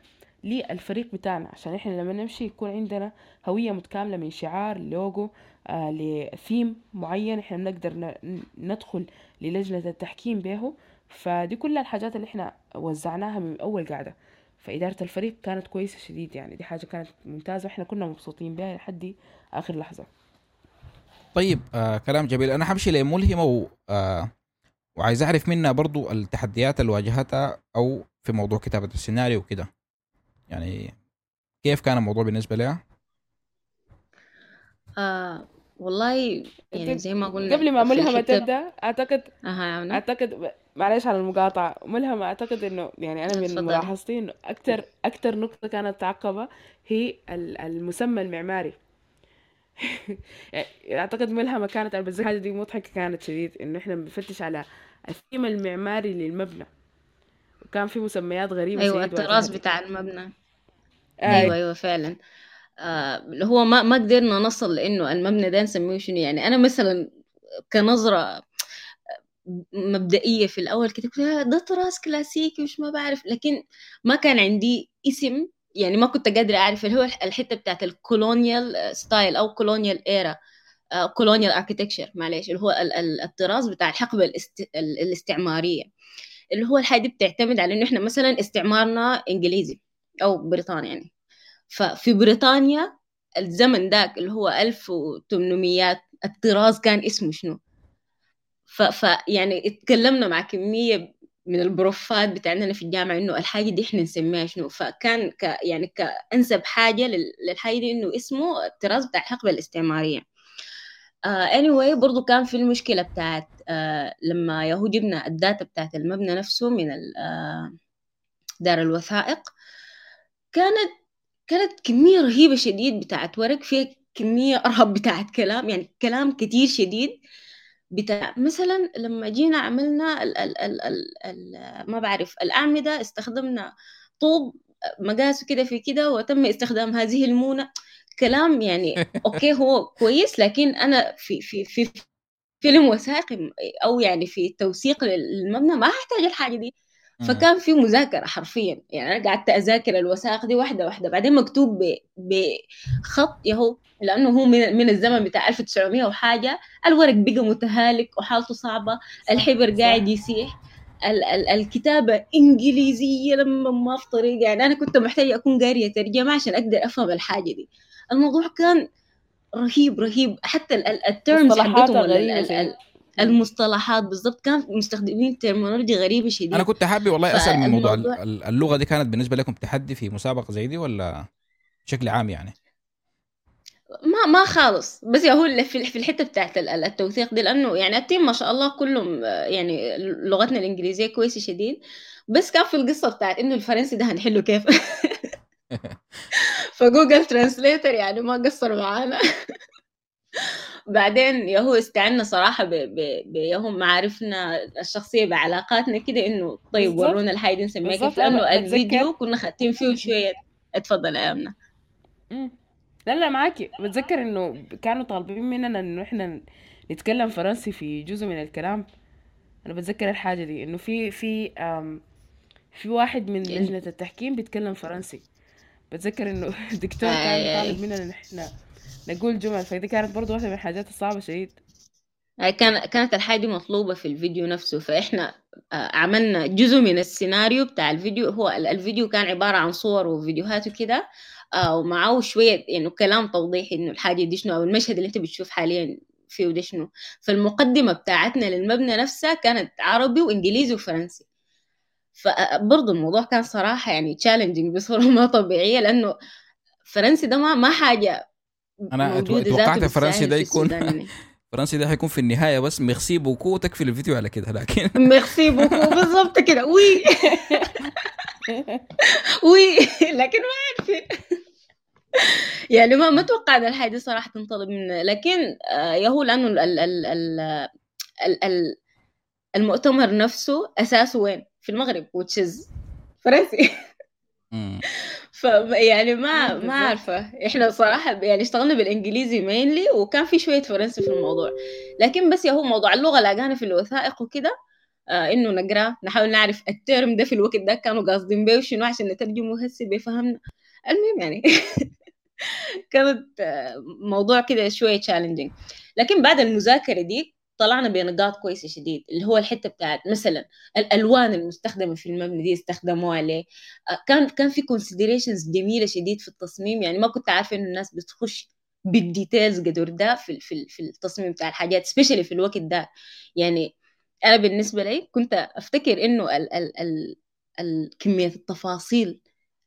للفريق بتاعنا. عشان إحنا لما نمشي يكون عندنا هوية متكاملة من شعار لوجو آه لثيم معين إحنا بنقدر ندخل للجنة التحكيم به. فدي كل الحاجات اللي إحنا وزعناها من أول قاعدة. فإدارة الفريق كانت كويسة شديد يعني. دي حاجة كانت ممتازة وإحنا كنا مبسوطين بها لحد آخر لحظة. طيب آه كلام جميل. أنا حمشي لملهمه و آه وعايز أعرف منها برضو التحديات اللي واجهتها أو في موضوع كتابة السيناريو وكده. يعني كيف كان الموضوع بالنسبة لها؟ آه والله يعني زي ما قلنا قبل ما أعتقد أها يا عمنا. اعتقد معلش على المقاطعة. ملهمة أعتقد إنه يعني أنا من. ملاحظتي إنه أكتر أكتر نقطة كانت تعقبة هي ال- المسمى المعماري. أعتقد ملهمة كانت أنا بس دي مضحكة كانت شديد إنه إحنا بنفتش على الثيم المعماري للمبنى. وكان في مسميات غريبة أيوه الطراز. بتاع المبنى. آي. أيوه أيوه فعلا. آه هو ما ما قدرنا نصل لأنه المبنى ده نسميه شنو. يعني أنا مثلا كنظرة مبدئية في الأول كده آه، ده طراز كلاسيكي وش ما بعرف. لكن ما كان عندي اسم يعني ما كنت قادرة أعرف اللي هو الحتة بتاعت ال colonial style أو colonial era colonial architecture معلش اللي هو ال- ال- الطراز بتاع الحقبة الاست... ال- الاستعمارية. اللي هو الحاجة دي بتعتمد على إنه إحنا مثلا استعمارنا إنجليزي أو بريطاني يعني. ففي بريطانيا الزمن ذاك اللي هو 1800 الطراز كان اسمه شنو؟ ف, ف يعني اتكلمنا مع كمية من البروفات بتاعنا في الجامعة إنه الحاجة دي إحنا نسميها شنو. فكان ك يعني كأنسب حاجة لل- للحاجة دي إنه اسمه الطراز بتاع الحقبة الاستعمارية. uh, anyway برضو كان في المشكلة بتاعت uh, لما يهو جبنا الداتا بتاعت المبنى نفسه من uh, دار الوثائق كانت كانت كمية رهيبة شديد بتاعت ورق فيها كمية أرهب بتاعت كلام يعني كلام كتير شديد. بتاع مثلا لما جينا عملنا ال ال ال ال ال ما بعرف الأعمدة استخدمنا طوب مقاسه كده في كده وتم استخدام هذه المونة كلام يعني أوكي هو كويس لكن أنا في في في فيلم وثائقي أو يعني في توثيق للمبنى ما هحتاج الحاجة دي. فكان في مذاكرة حرفيا. يعني أنا قعدت أذاكر الوثائق دي واحدة واحدة. بعدين مكتوب بخط يهو لأنه هو من, من الزمن بتاع 1900 وحاجة. الورق بقى متهالك وحالته صعبة. الحبر. قاعد يسيح. ال- ال- الكتابة إنجليزية لما ما في طريقة. يعني أنا كنت محتاجة أكون قارية ترجمة عشان أقدر أفهم الحاجة دي. الموضوع كان رهيب رهيب. حتى ال terms حقتهم المصطلحات بالضبط. كان مستخدمين terminology غريبة شديد. أنا كنت حابب والله أسأل من موضوع اللغة دي كانت بالنسبة لكم تحدي في مسابقة زي دي ولا بشكل عام يعني؟ ما ما خالص. بس يا هو في في الحتة بتاعت التوثيق دي لأنه يعني ال team ما شاء الله كلهم يعني لغتنا الإنجليزية كويسة شديد. بس كان في القصة بتاعت إنه الفرنسي ده هنحله كيف؟ فجوجل ترانسليتر يعني ما قصر معانا. بعدين ياهو استعنا صراحة بياهو معارفنا الشخصية بعلاقاتنا كده إنه طيب ورونا الحاجة دي نسميها كيف لأنه الفيديو كنا خاتين فيه شوية. اتفضل يا أمنة. لا لا معاكي. بتذكر إنه كانوا طالبين مننا إنه إحنا نتكلم فرنسي في جزء من الكلام. أنا بتذكر الحاجة دي إنه في في في واحد من لجنة التحكيم بيتكلم فرنسي. بتذكر إنه الدكتور كان طالب مننا إن إحنا نقول جمل فدي كانت برضو واحدة من الحاجات الصعبة شديد. كان كانت الحاجة دي مطلوبة في الفيديو نفسه. فإحنا عملنا جزء من السيناريو بتاع الفيديو. هو الفيديو كان عبارة عن صور وفيديوهات وكده. ومعاه شوية يعني كلام توضيحي إنه الحاجة دي شنو أو المشهد اللي أنت بتشوف حاليا فيه ده شنو. فالمقدمة بتاعتنا للمبنى نفسها كانت عربي وإنجليزي وفرنسي. فبرضه الموضوع كان صراحة يعني challenging بصورة ما طبيعية لأنه فرنسي ده ما ما حاجة أنا توقعت فرنسي ده يكون فرنسي ده حيكون في النهاية بس merci beaucoup تكفي الفيديو على كده لكن merci beaucoup بالضبط كده. Oui. Oui. لكن ما عارفين يعني ما ما توقعت الحاجة صراحة تنطلب منه لكن يهو لأنه ال ال ال ال المؤتمر نفسه أساسه وين؟ في المغرب which is فرنسي. ف يعني ما ما عارفة. إحنا صراحة يعني اشتغلنا بالإنجليزي mainly وكان في شوية فرنسي في الموضوع. لكن بس يا هو موضوع اللغة لقانا في الوثائق وكده آه إنه نقرأ نحاول نعرف ال term ده في الوقت ده كانوا قاصدين بيه وشنو عشان نترجمه هسه بيفهمنا. المهم يعني كانت موضوع كده شوية challenging لكن بعد المذاكرة دي طلعنا بنقاط كويسة شديد اللي هو الحتة بتاعت مثلا الألوان المستخدمة في المبنى دي استخدموها ليه؟ كان كان في considerations جميلة شديد في التصميم يعني ما كنت عارفة إنه الناس بتخش بال details قدر ده في في في التصميم بتاع الحاجات specially في الوقت ده. يعني أنا بالنسبة لي كنت أفتكر إنه ال ال ال ال كمية التفاصيل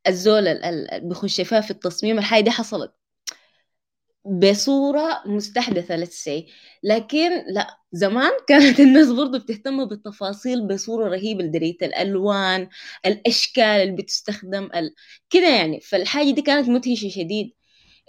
الزول اللي بخش فيها في التصميم الحاجة دي حصلت. بصورة مستحدثة let's say لكن لا زمان كانت الناس برضو بتهتم بالتفاصيل بصورة رهيبة لدرجة الألوان الأشكال اللي بتستخدم ال... كده يعني. فالحاجة دي كانت مدهشة شديد.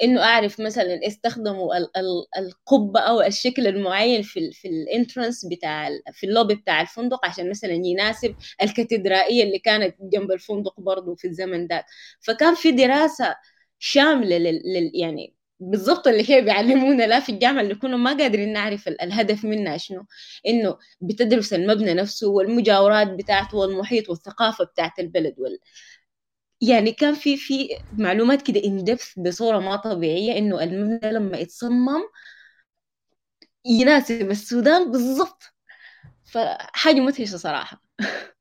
إنه أعرف مثلا استخدموا ال ال القبة أو الشكل المعين في ال في ال entrance بتاع في اللوبي بتاع الفندق عشان مثلا يناسب الكاتدرائية اللي كانت جنب الفندق برضه في الزمن ده فكان في دراسة شاملة لل يعني بالضبط اللي هي بيعلمونا لا في الجامعة اللي كنا ما قادرين نعرف الهدف منها شنو. إنه بتدرس المبنى نفسه والمجاورات بتاعته والمحيط والثقافة بتاعت البلد وال... يعني كان في في معلومات كده ان دبث بصورة ما طبيعية إنه المبنى لما يتصمم يناسب السودان بالضبط. فحاجة مدهشة صراحة.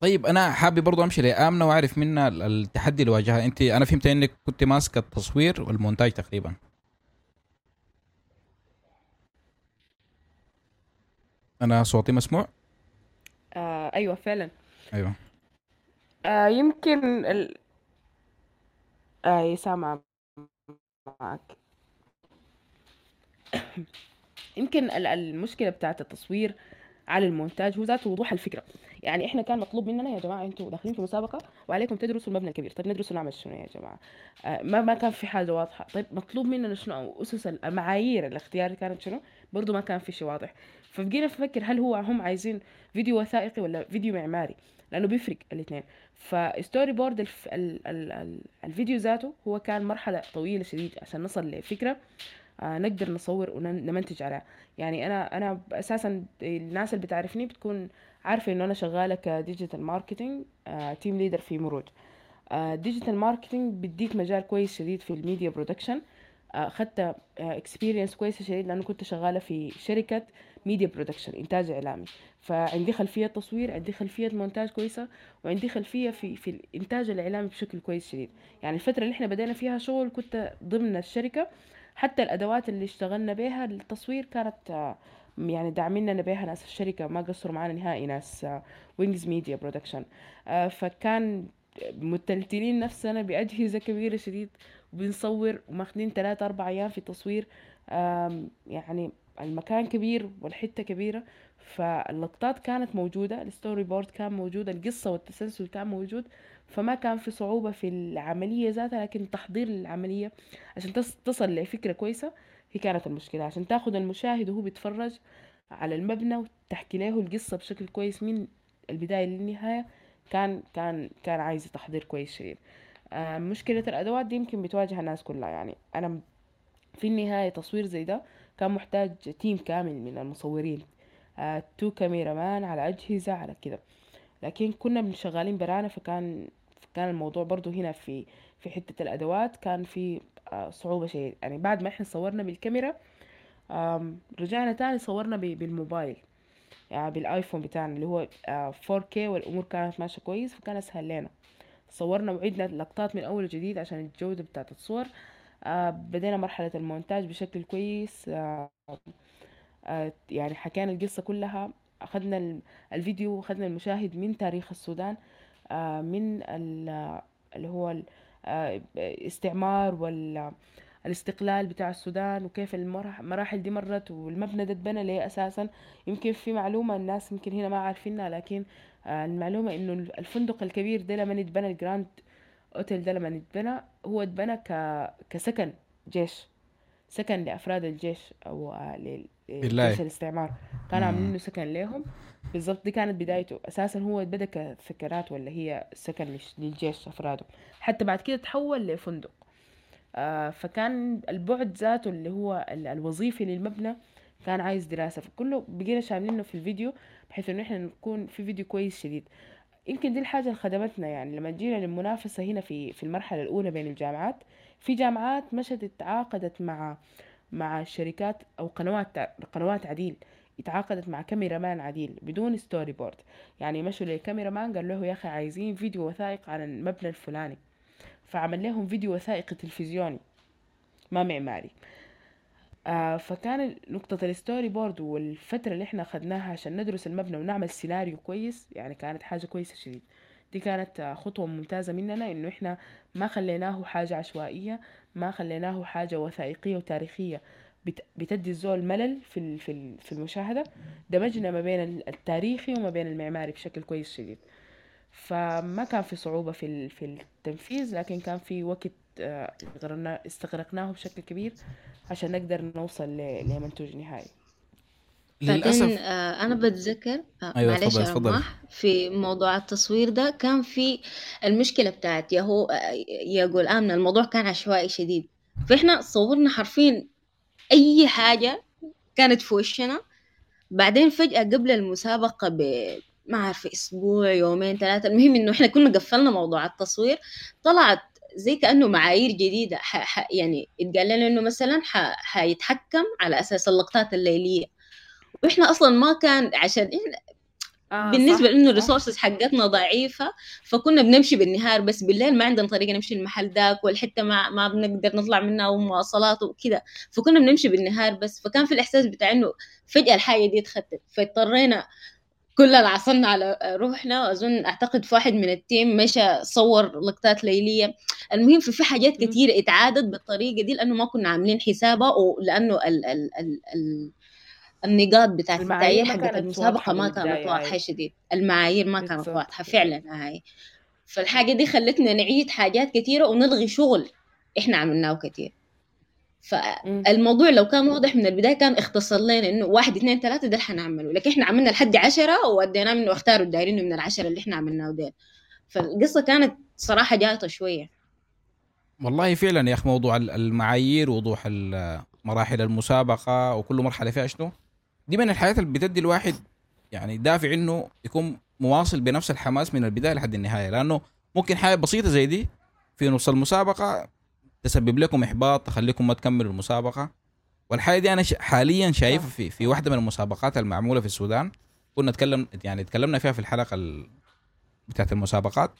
طيب أنا حابب برضو أمشي لآمنة وأعرف منها التحدي اللي واجهها. أنت أنا فهمت إنك كنت ماسكة التصوير والمونتاج تقريبا. أنا صوتي مسموع؟ آه أيوه فعلا. أيوه. آه يمكن ال... آه سامع معك. يمكن المشكلة بتاعت التصوير على المونتاج هو ذاته وضوح الفكرة. يعني إحنا كان مطلوب مننا يا جماعة أنتوا داخلين في مسابقة وعليكم تدرسوا المبنى الكبير. طيب ندرس ونعمل شنو يا جماعة؟ آه ما ما كان في حاجة واضحة. طيب مطلوب مننا شنو؟ أسس المعايير الاختيار كانت شنو؟ برضه ما كان في شيء واضح. فبقينا نفكر هل هو هم عايزين فيديو وثائقي ولا فيديو معماري؟ لأنه بيفرق الاثنين. ف storyboard الف... ال... ال... ال... الفيديو ذاته هو كان مرحلة طويلة شديد عشان نصل لفكرة. نقدر نصور ونمنتج عليها. يعني أنا أنا أساسا الناس اللي بتعرفني بتكون عارفة إنه أنا شغالة ك digital marketing team leader في مروج. digital marketing بيديك مجال كويس شديد في ال media production اخدت experience كويسة شديد لأنه كنت شغالة في شركة media production إنتاج إعلامي. فعندي خلفية تصوير عندي خلفية مونتاج كويسة وعندي خلفية في في الانتاج الإعلامي بشكل كويس شديد. يعني الفترة اللي إحنا بدينا فيها شغل كنت ضمن الشركة. حتى الأدوات اللي اشتغلنا بها للتصوير كانت يعني داعميننا بها ناس الشركة ما قصروا معنا نهائي ناس Wings Media Production فكان متلتلين نفسنا بأجهزة كبيرة شديد وبنصور وماخدين ثلاثة أربع أيام في التصوير. يعني المكان كبير والحتة كبيرة فاللقطات كانت موجودة ال storyboard كان موجود القصة والتسلسل كان موجود. فما كان في صعوبة في العملية ذاتها لكن تحضير العملية عشان تص- تصل لفكرة كويسة هي كانت المشكلة. عشان تاخد المشاهد وهو بيتفرج على المبنى وتحكي له القصة بشكل كويس من البداية للنهاية كان كان كان عايز تحضير كويس شديد آه، مشكلة الأدوات دي يمكن بتواجه الناس كلها. يعني أنا في النهاية تصوير زي ده كان محتاج team كامل من المصورين. آه، two cameraman على أجهزة على كده. لكن كنا شغالين برانا فكان كان الموضوع برضو هنا في في حتة الأدوات كان في آه، صعوبة شيء يعني بعد ما إحنا صورنا بالكاميرا رجعنا تاني صورنا بالموبايل يعني بالآيفون بتاعنا اللي هو آه، 4K والأمور كانت ماشية كويس فكان أسهل لنا. صورنا وعدنا لقطات من أول وجديد عشان الجودة بتاعت الصور. آه، بدينا مرحلة المونتاج بشكل كويس. آه، آه، يعني حكينا القصة كلها أخذنا ال- الفيديو وأخذنا المشاهد من تاريخ السودان. آه، من ال- اللي هو ال- آه، وال الاستقلال بتاع السودان وكيف المراح- المراحل دي مرت والمبنى ده اتبنى ليه أساسا يمكن في معلومة الناس يمكن هنا ما عارفينها لكن آه، المعلومة إنه الفندق الكبير ده لما اتبنى الجراند أوتيل ده لما اتبنى هو اتبنى. كسكن جيش سكن لأفراد الجيش أو آه، بالله. لجيش الاستعمار. كانوا مم. عاملينه سكن لهم بالضبط دي كانت بدايته. أساسا هو بدا كسكنات ولا هي سكن للجيش أفراده. حتى بعد كده تحول لفندق. آه، فكان البعد ذاته اللي هو ال- الوظيفي للمبنى كان عايز دراسة. فكله بقينا شاملينه في الفيديو بحيث إنه إحنا نكون في فيديو كويس شديد. يمكن دي الحاجة اللي خدمتنا يعني. لما جينا للمنافسة هنا في في المرحلة الأولى بين الجامعات في جامعات مشت تعاقدت مع مع شركات أو قنوات قنوات عديل اتعاقدت مع camera man عديل بدون storyboard يعني مشوا لل camera man قال له يا أخي عايزين فيديو وثائق عن المبنى الفلاني. فعمل لهم فيديو وثائقي تلفزيوني. ما معماري. آه فكان نقطة ال storyboard والفترة اللي إحنا أخدناها عشان ندرس المبنى ونعمل سيناريو كويس يعني كانت حاجة كويسة شديد. دي كانت خطوة ممتازة مننا إنه إحنا ما خليناه حاجة عشوائية ما خليناه حاجة وثائقية وتاريخية بت- بتدي الزول ملل في في ال- في المشاهدة دمجنا ما بين ال- التاريخي وما بين المعماري بشكل كويس شديد. فما كان في صعوبة في في التنفيذ لكن كان في وقت آه، استغرقنا- استغرقناه بشكل كبير عشان نقدر نوصل لمنتوج نهائي. بعدين للاسف آه، أنا بتذكر آه، أيوة، معلش. رماح في موضوع التصوير ده كان في المشكلة بتاعت ياهو آه، يقول آمنة. الموضوع كان عشوائي شديد. فإحنا صورنا حرفيا أي حاجة كانت في وشنا. بعدين فجأة قبل المسابقة ب ما أعرف أسبوع يومين ثلاثة المهم إنه إحنا كنا قفلنا موضوع التصوير. طلعت زي كأنه معايير جديدة ح... ح... يعني اتقال لنا إنه مثلا ح... حيتحكم على أساس اللقطات الليلية. وإحنا أصلا ما كان عشان إحنا آه لإنه صح. ال resources حقتنا ضعيفة فكنا بنمشي بالنهار بس بالليل ما عندنا طريقة نمشي المحل داك والحتة ما ما بنقدر نطلع منها ومواصلات وكده فكنا بنمشي بالنهار بس فكان في الإحساس بتاع إنه فجأة الحاجة دي اتختت فاضطرينا كلنا عصرنا على روحنا وأظن أعتقد في واحد من ال team مشى صور لقطات ليلية. المهم في في حاجات. كتيرة اتعادت بالطريقة دي لأنه ما كنا عاملين حسابها ولأنه ال ال ال ال النقاط بتاعت المعايير التعيين حقت واضحة ما كانت هاي شديد. المعايير ما كانت واضحة فعلا هاي فالحاجة دي خلتنا نعيد حاجات كتيرة ونلغي شغل إحنا عملناه كتير. مم. فالموضوع لو كان واضح من البداية كان اختصر لنا إنه واحد اثنين ثلاثة ده اللي حنعمله. لكن إحنا عملنا لحد عشرة ووديناه منه اختاروا الدايرين من العشرة اللي إحنا عملناه ده فالقصة كانت صراحة جايطة شوية. والله فعلا يا أخي موضوع ال- المعايير وضوح مراحل المسابقة وكل مرحلة فيها شنو؟ دي من الحاجات اللي بتدي الواحد يعني دافع إنه يكون مواصل بنفس الحماس من البداية لحد النهاية. لأنه ممكن حاجة بسيطة زي دي في نص المسابقة تسبب لكم إحباط تخليكم ما تكملوا المسابقة. والحاجة دي أنا حاليا شايف صح. في في واحدة من المسابقات المعمولة في السودان كنا نتكلم يعني تكلمنا فيها في الحلقة ال- بتاعت المسابقات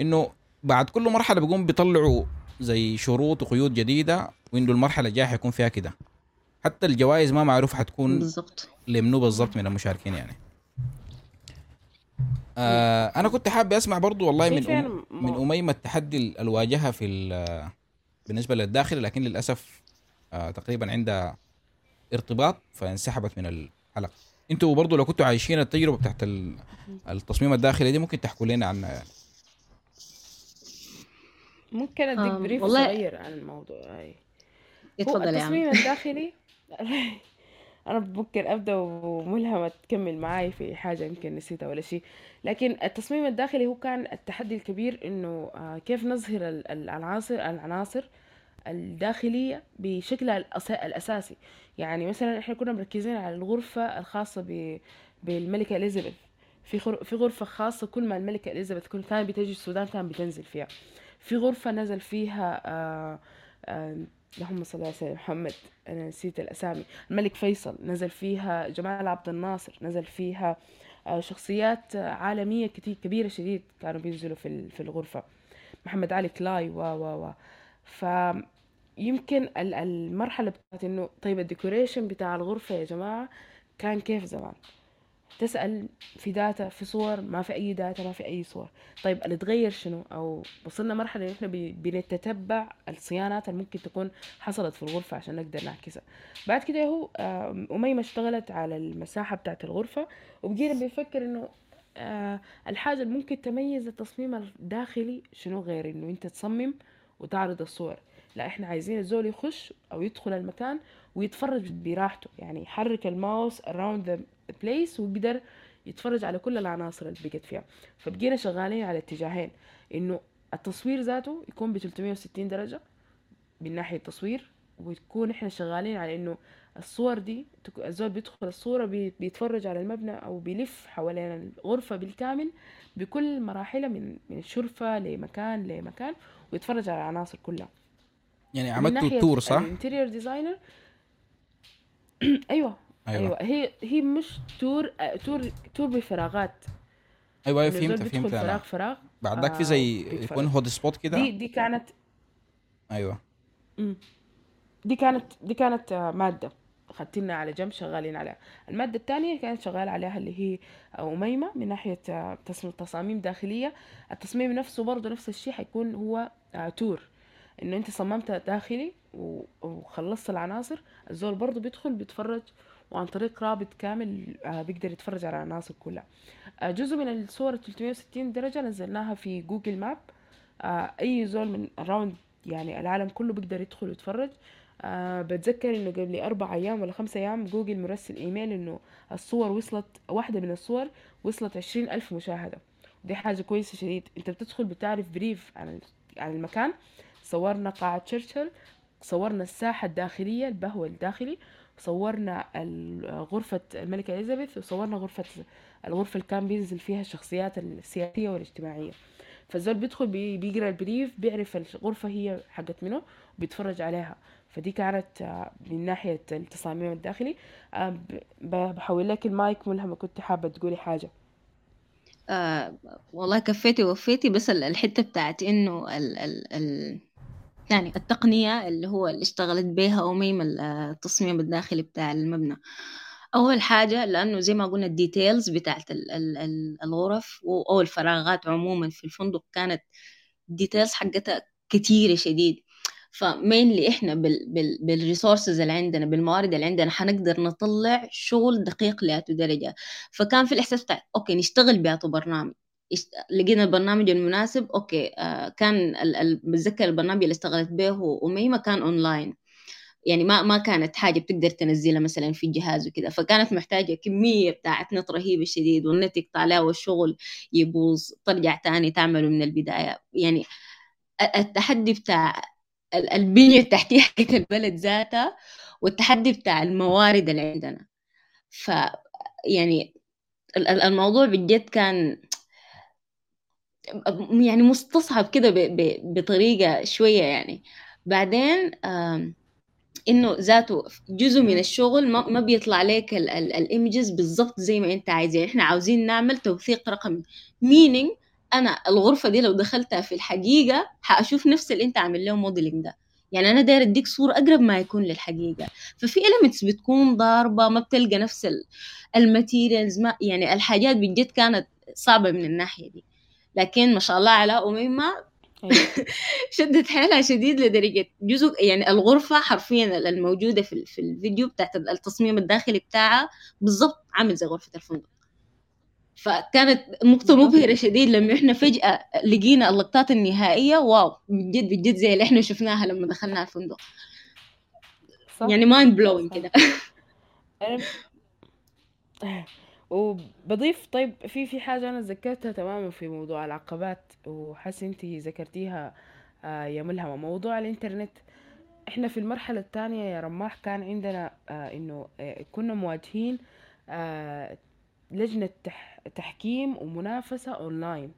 إنه بعد كل مرحلة بيقوم بيطلعوا زي شروط وقيود جديدة وإنه المرحلة الجاية حيكون فيها كده. حتى الجوائز ما معروف حتكون بالضبط. لمنو بالضبط من المشاركين يعني. آه أنا كنت حابب أسمع برضو والله من أم من اميمه التحدي ال- الواجهة في ال- بالنسبة للداخل لكن للأسف آه تقريبا عندها ارتباط فانسحبت من الحلقة. أنتوا برضو لو كنتوا عايشين التجربة بتاعت ال- التصميم الداخلي دي ممكن تحكوا لنا عنها يعني. ممكن أديك بريف والله- صغير عن الموضوع. هاي. هو اتفضل يا عم. التصميم الداخلي أنا ممكن أبدأ وملهمه تكمل معاي في حاجة يمكن نسيتها ولا شيء لكن التصميم الداخلي هو كان التحدي الكبير إنه آه، كيف نظهر ال- ال- العناصر العناصر الداخلية بشكلها الأس- الأساسي يعني مثلا إحنا كنا مركزين على الغرفة الخاصة. بالملكة إليزابيث في. في غرفة خاصة كل ما الملكة إليزابيث كانت بتجي السودان كان بتنزل فيها في غرفة نزل فيها آه... آه... اللهم صل على سيدنا محمد. أنا نسيت الأسامي. الملك فيصل نزل فيها جمال عبد الناصر نزل فيها آه، شخصيات آه، عالمية كتير كبيرة شديد كانوا بينزلوا في في الغرفة. محمد علي كلاي و و و فيمكن ال- المرحلة بتاعت إنه طيب ال decoration بتاع الغرفة يا جماعة كان كيف زمان؟ تسأل في data في صور ما في أي data ما في أي صور. طيب اللي اتغير شنو؟ أو وصلنا مرحلة إحنا بنتتبع الصيانات اللي ممكن تكون حصلت في الغرفة عشان نقدر نعكسها. بعد كده هو أميمة اشتغلت على المساحة بتاعت الغرفة وبقينا بنفكر إنه آه، الحاجة اللي ممكن تميز التصميم الداخلي شنو غير إنه أنت تصمم وتعرض الصور. لا إحنا عايزين الزول يخش أو يدخل المكان ويتفرج براحته يعني يحرك الماوس around the place ويقدر يتفرج على كل العناصر اللي بقت فيها. فبقينا شغالين على اتجاهين إنه التصوير ذاته يكون ب 360 درجة من ناحية التصوير وتكون إحنا شغالين على إنه الصور دي الزول بيدخل الصورة بي- بيتفرج على المبنى أو بيلف حوالين الغرفة بالكامل بكل مراحلها من من شرفة لمكان لمكان ويتفرج على العناصر كلها. يعني عملتوا tour صح؟ ال interior designer أيوه أيوه. هي هي مش tour آه، tour tour بفراغات. أيوه أيوه فهمت فهمت فراغ أنا فراغ بعد ذاك في آه زي. يكون hotspot دي كده؟ دي كانت أيوه. دي كانت دي كانت آه، مادة. خدتنا على جنب شغالين عليها. المادة الثانية كانت شغال عليها اللي هي أميمة من ناحية تصميم تصاميم داخلية. التصميم نفسه برضه نفس الشيء حيكون هو tour. إنه أنت صممت داخلي وخلصت العناصر الزول برضه بيدخل بيتفرج وعن طريق رابط كامل آه، بيقدر يتفرج على العناصر كلها. آه، جزء من الصور 360 درجة نزلناها في جوجل ماب. آه، أي زول من around يعني العالم كله بيقدر يدخل ويتفرج. أه بتذكر إنه قبل أربع أيام ولا خمسة أيام جوجل مرسل إيميل إنه الصور وصلت واحدة من الصور وصلت عشرين ألف مشاهدة. ودي حاجة كويسة شديد. أنت بتدخل بتعرف بريف عن عن المكان. صورنا قاعة تشرشل صورنا الساحة الداخلية البهوة الداخلي صورنا غرفة الملكة إليزابيث وصورنا غرفة الغرفة اللي كان بينزل فيها الشخصيات السياسية والاجتماعية. فالزول بيدخل بي- بيقرأ البريف بيعرف الغرفة هي حقت منه وبيتفرج عليها. فدي كانت آه، من ناحية التصاميم الداخلي. آه، بحول لك المايك ملهمة كنت حابة تقولي حاجة. آه والله كفيتي ووفيتي بس ال- الحتة بتاعت إنه ال ال ال يعني التقنية اللي هو اللي اشتغلت بيها أميم ال- التصميم الداخلي بتاع المبنى. أول حاجة لأنه زي ما قلنا ال details بتاعت ال ال ال الغرف أو الفراغات عموما في الفندق كانت ال details حقتها كتيرة شديد. ف mainly إحنا بال بال بال resources اللي عندنا بالموارد اللي عندنا حنقدر نطلع شغل دقيق لأتو درجة. فكان في الإحساس بتاع okay نشتغل بأتو برنامج. لقينا البرنامج المناسب okay آه كان بتذكر البرنامج اللي اشتغلت به أميمة كان أونلاين. يعني ما ما كانت حاجة بتقدر تنزلها مثلا في الجهاز وكده فكانت محتاجة كمية بتاعت نت رهيبة شديد والنت يقطع لها والشغل يبوظ ترجع تاني تعمله من البداية. يعني ال- التحدي بتاع ال- البنية التحتية حقت البلد ذاتها والتحدي بتاع الموارد اللي عندنا. ف يعني ال- ال- الموضوع بجد كان يعني مستصعب كده ب- ب- بطريقة شوية يعني. بعدين إنه ذاته جزء من الشغل ما, ما بيطلع لك ال images بالضبط زي ما أنت عايز يعني إحنا عاوزين نعمل توثيق رقمي. meaning أنا الغرفة دي لو دخلتها في الحقيقة حاشوف نفس اللي أنت عامل له modeling ده. يعني أنا داير أديك صورة أقرب ما يكون للحقيقة. ففي elements بتكون ضاربة ما بتلقى نفس ال materials ما يعني الحاجات بجد كانت صعبة من الناحية دي. لكن ما شاء الله على أميمة أيوة. شدت حيلها شديد لدرجة جزء يعني الغرفة حرفيا الموجودة في, في الفيديو بتاعت التصميم الداخلي بتاعها بالضبط عامل زي غرفة الفندق. فكانت نقطة مبهرة شديد لما إحنا فجأة لقينا اللقطات النهائية. wow بجد بجد زي اللي إحنا شفناها لما دخلنا الفندق. صح. يعني mind blowing كده. وبضيف طيب في في حاجة أنا ذكرتها تماما في موضوع العقبات وحاسة أنتي ذكرتيها آه يا ملهمة موضوع الإنترنت إحنا في المرحلة الثانية يا رماح كان عندنا آه إنه آه كنا مواجهين لجنة تح تحكيم ومنافسة أونلاين.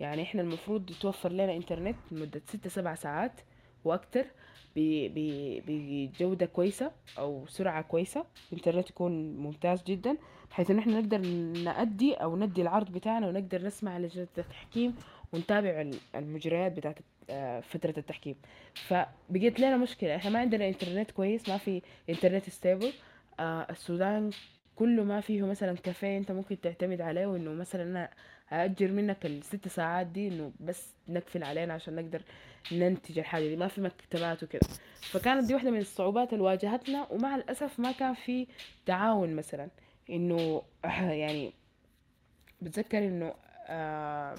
يعني إحنا المفروض يتوفر لنا إنترنت لمدة ستة سبع ساعات. ب- بجودة كويسة أو سرعة كويسة الإنترنت يكون ممتاز جدا بحيث إن إحنا نقدر نأدي أو ندي العرض بتاعنا ونقدر نسمع لجنة التحكيم ونتابع ال- المجريات بتاعت آه، فترة التحكيم. فبقيت لنا مشكلة إحنا ما عندنا إنترنت كويس ما في إنترنت stable آه السودان كله ما فيه مثلا كافيه أنت ممكن تعتمد عليه وإنه مثلا أنا اجر منك الست ساعات دي إنه بس نقفل علينا عشان نقدر ننتج الحاجة دي ما في مكتبات وكده فكانت دي واحدة من الصعوبات اللي واجهتنا ومع الأسف ما كان في تعاون مثلا. إنه يعني بتذكر إنه آه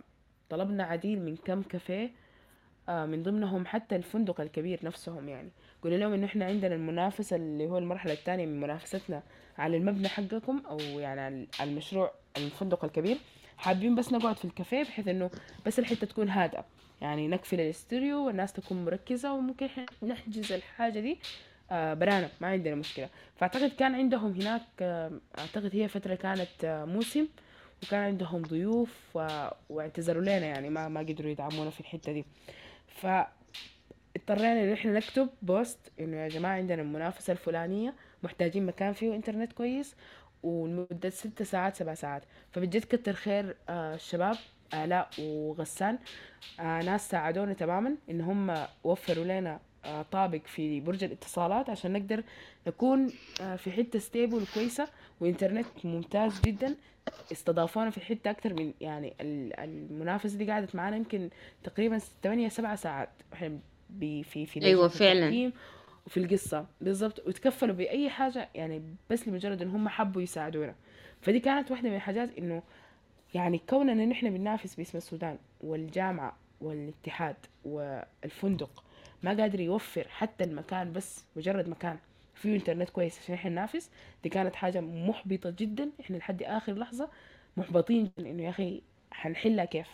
طلبنا عديل من كم كافيه آه من ضمنهم حتى الفندق الكبير نفسهم يعني. قلنا لهم إنه إحنا عندنا المنافسة اللي هو المرحلة الثانية من منافستنا على المبنى حقكم أو يعني على المشروع الفندق الكبير. حابين بس نقعد في الكافيه بحيث إنه بس الحتة تكون هادئة. يعني نقفل الاستوديو والناس تكون مركزة وممكن نحجز الحاجة دي آه برانا ما عندنا مشكلة فأعتقد كان عندهم هناك آه أعتقد هي فترة كانت آه موسم وكان عندهم ضيوف. واعتذروا لنا يعني ما ما قدروا يدعمونا في الحتة دي ف اضطرينا إن إحنا نكتب بوست إنه يا جماعة عندنا المنافسة الفلانية محتاجين مكان فيه انترنت كويس ولمدة ست ساعات سبع ساعات فبجد كتر خير الشباب آلاء وغسان. آه ناس ساعدونا تماما إن هم وفروا لنا آه طابق في برج الاتصالات عشان نقدر نكون آه في حتة ستيبل وكويسة وإنترنت ممتاز جدا. استضافونا في الحتة أكتر من يعني ال- المنافسة دي قعدت معانا يمكن تقريبا ثمانية سبع ساعات. إحنا في في لجنة فعلاً. وفي القصة. بالضبط. وتكفلوا بأي حاجة يعني بس لمجرد إن هم حبوا يساعدونا. فدي كانت واحدة من الحاجات إنه يعني كوننا إن إحنا بننافس باسم السودان والجامعة والاتحاد والفندق ما قادر يوفر حتى المكان بس مجرد مكان فيه إنترنت كويس عشان إحنا ننافس دي كانت حاجة محبطة جدا. إحنا لحد آخر لحظة محبطين جداً إنه يا أخي حنحلها كيف؟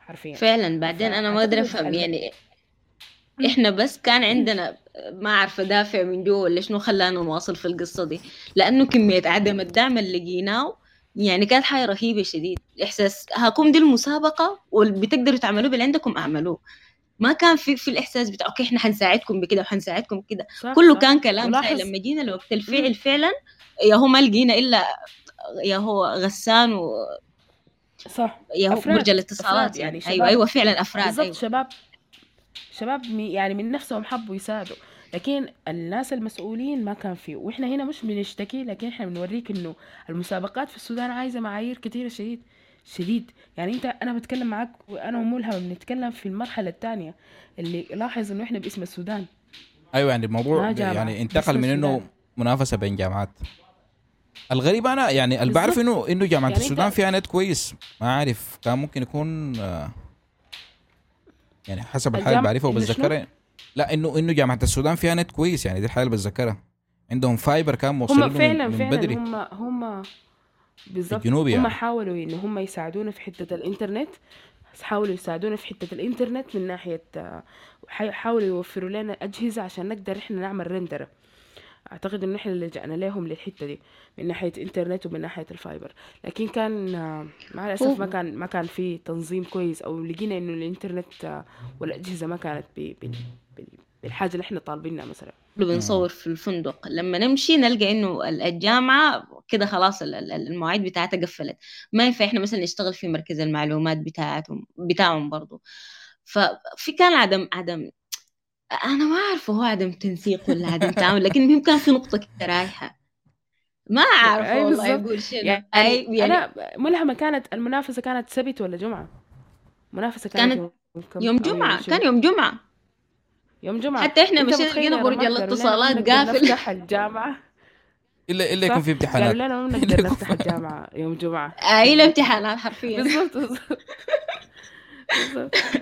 حرفيا. فعلا. بعدين أنا ما أقدر أفهم يعني إحنا بس كان عندنا ما عارفه دافع من جوا ولا شنو خلانا نواصل في القصة دي لأنه كمية عدم الدعم اللي لقيناه يعني كانت حاجة رهيبة شديد. إحساس هاكم دي المسابقة وبتقدروا تعملوا باللي عندكم أعملوه. ما كان في في الإحساس بتاع أوكي إحنا حنساعدكم بكده وحنساعدكم كده. كله صح. كان كلام سهل لما جينا لوقت الفعل فعلا يا هو ما لقينا إلا يا هو غسان و صح. يا هو برج الاتصالات يعني يعني. أيوه شباب. أيوه فعلا أفراد بالضبط أيوة. شباب شباب يعني من نفسهم حبوا يساعدوا. لكن الناس المسؤولين ما كان فيه. وإحنا هنا مش بنشتكي لكن إحنا بنوريك إنه المسابقات في السودان عايزة معايير كتيرة شديد شديد. يعني أنت أنا بتكلم معاك وأنا وملهم بنتكلم في المرحلة الثانية اللي لاحظ إنه إحنا باسم السودان. أيوه يعني الموضوع يعني انتقل من إنه. منافسة بين جامعات. الغريب أنا يعني اللي بعرف. إنه إنه جامعة يعني السودان فيها نت كويس. ما عارف كان ممكن يكون آه، يعني حسب الحاجة اللي إنه وبتذكرها لا انه إنه جامعة السودان فيها نت كويس يعني دي الحاجة اللي بتذكرها. عندهم فايبر كان موصل هم فعلا من, فعلا. بدري. هم هم الجنوب هم يعني. حاولوا إن هم يساعدونا في حتة الإنترنت. حاولوا يساعدونا في حتة الإنترنت من ناحية آه، حاولوا يوفروا لنا أجهزة عشان نقدر إحنا نعمل رندره أعتقد إن إحنا اللي لجأنا لهم للحتة دي من ناحية إنترنت ومن ناحية الفايبر. لكن كان مع الأسف ما كان ما كان في تنظيم كويس أو لقينا إنه الإنترنت آه، والأجهزة ما كانت ب- بال- بال- بالحاجة اللي إحنا طالبينها مثلا. بنصور في الفندق. لما نمشي نلقى إنه ال- الجامعة كده خلاص ال- ال- المواعيد بتاعتها قفلت. ما ينفع إحنا مثلا نشتغل في مركز المعلومات بتاعتهم بتاعهم برضو. ففي كان عدم عدم أنا ما عارفه هو عدم تنسيق ولا عدم تعامل لكن المهم كان في نقطة كده رايحة. ما أعرف أي والله. أقول شنو. يعني, أي يعني أنا ملهمة كانت المنافسة كانت سبت ولا جمعة؟ منافسة كانت, كانت يوم يوم شنو؟ كان يوم جمعة. يوم جمعة. حتى إحنا مشينا لقينا برج قالوا الاتصالات نقدر قافل. نفتح الجامعة. الا إلا؟ يكون في قالوا امتحانات لنا ما يكون نفتح الجامعة يوم جمعة. أي الامتحانات حرفيا. بالضبط.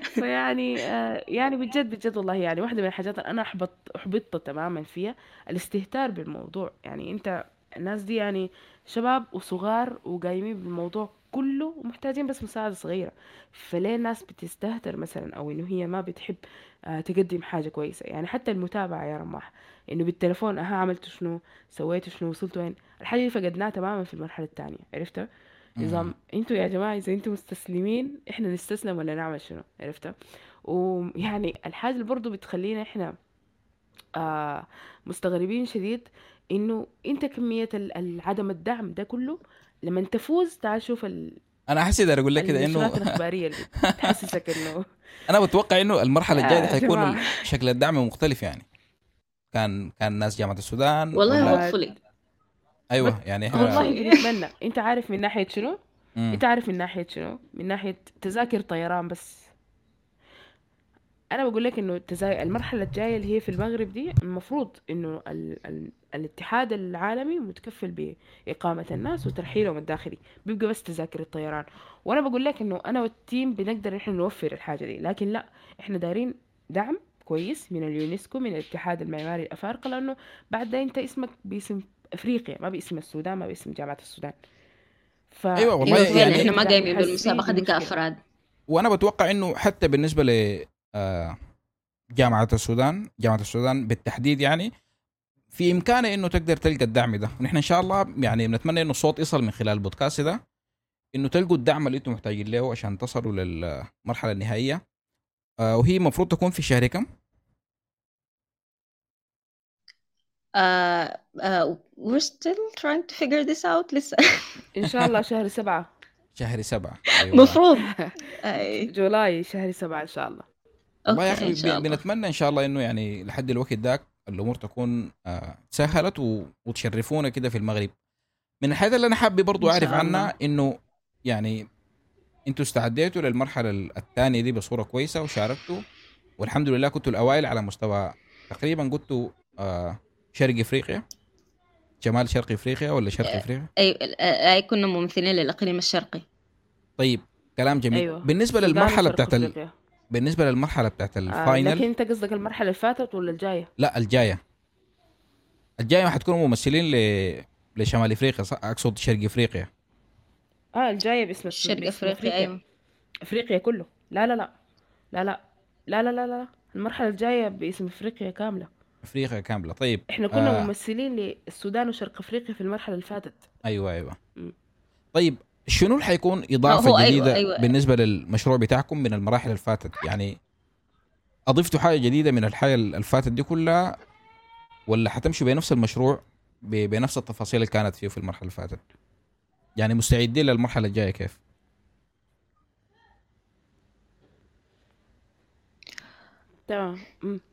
فيعني آه، يعني بجد بجد والله يعني واحدة من الحاجات اللي أنا أحبط أحبطت تماما فيها الاستهتار بالموضوع. يعني أنت الناس دي يعني شباب وصغار وقايمين بالموضوع كله ومحتاجين بس مساعدة صغيرة. فليه الناس بتستهتر مثلا أو إنه هي ما بتحب آه، تقدم حاجة كويسة؟ يعني حتى المتابعة يا رماح إنه بالتليفون أها عملت شنو؟ سويت شنو؟ وصلت وين؟ الحاجة دي فقدناها تماما في المرحلة الثانية عرفتها؟ نظام أنتوا يا جماعة إذا أنتوا مستسلمين إحنا نستسلم ولا نعمل شنو؟ عرفتوا؟ ويعني الحاجة اللي برضو بتخلينا إحنا آه مستغربين شديد إنه أنت كمية ال- ال- عدم الدعم ده كله لما تفوز تعال شوف ال- أنا أحس أقدر أقول لك كده إنه الإخبارية اللي تحسسك إنه أنا بتوقع إنه المرحلة الجاية دي حيكون جماعة. شكل الدعم مختلف يعني. كان كان ناس جامعة السودان والله hopefully. أيوه يعني إحنا والله بنتمنى أنت عارف من ناحية شنو؟ مم. أنت عارف من ناحية شنو؟ من ناحية تذاكر طيران بس. أنا بقول لك إنه التزا... المرحلة الجاية اللي هي في المغرب دي المفروض إنه ال... ال... الاتحاد العالمي متكفل بإقامة الناس وترحيلهم الداخلي. بيبقى بس تذاكر الطيران. وأنا بقول لك إنه أنا والتيم بنقدر إحنا نوفر الحاجة دي. لكن لا إحنا دايرين دعم كويس من اليونسكو من الاتحاد المعماري الأفارقة لأنه بعد ده أنت اسمك باسم أفريقيا ما باسم السودان ما باسم جامعة السودان ف... أيوة والله أيوه فعلا يعني- إحنا ما قايمين حاسين بالمسابقة دي. كأفراد وأنا بتوقع إنه حتى بالنسبة ل آه، جامعة السودان جامعة السودان بالتحديد يعني في إمكانة إنه تقدر تلقى الدعم ده ونحن إن شاء الله يعني بنتمنى إنه الصوت يصل من خلال البودكاست ده إنه تلقوا الدعم اللي أنتم محتاجين له عشان تصلوا للمرحلة النهائية آه، وهي المفروض تكون في شهر كم؟ آه آه we're still trying to figure this out لسه إن شاء الله شهر سبعة شهر سبعة أيوة. مفروض. جولاي شهر سبعة إن شاء الله والله يا أخي إن شاء بن- الله. بنتمنى إن شاء الله إنه يعني لحد الوقت ذاك الأمور تكون آه، سهلت و- وتشرفونا كده في المغرب من الحاجات اللي أنا حابب برضو أعرف. عنها إنه يعني أنتوا استعديتوا للمرحلة الثانية دي بصورة كويسة وشاركتوا والحمد لله كنتوا الأوائل على مستوى تقريبا قلتوا آه، شرق إفريقيا شمال شرق إفريقيا ولا شرق إفريقيا؟ أي أي كنا ممثلين للإقليم الشرقي. طيب كلام جميل. أيوة. بالنسبة للمرحلة بتاعت ال... بالنسبة للمرحلة بتاعت آه الفاينل لكن أنت قصدك المرحلة اللي فاتت ولا الجاية؟ لا الجاية. الجاية حتكونوا ممثلين ل... لشمال إفريقيا صح؟ أقصد شرق إفريقيا. آه الجاية باسم شرق باسم أفريقيا. أيوة. إفريقيا كله. لا لا لا. لا لا. لا لا لا لا. المرحلة الجاية باسم إفريقيا كاملة. أفريقيا كاملة طيب إحنا كنا آه. ممثلين للسودان وشرق أفريقيا في المرحلة اللي فاتت أيوه أيوه م. طيب شنو اللي حيكون إضافة أيوة، جديدة أيوة. بالنسبة للمشروع بتاعكم من المراحل اللي فاتت يعني أضفتوا حاجة جديدة من الحاجة اللي فاتت دي كلها ولا حتمشوا بنفس المشروع بنفس التفاصيل اللي كانت فيه في المرحلة اللي فاتت يعني مستعدين للمرحلة الجاية كيف تمام.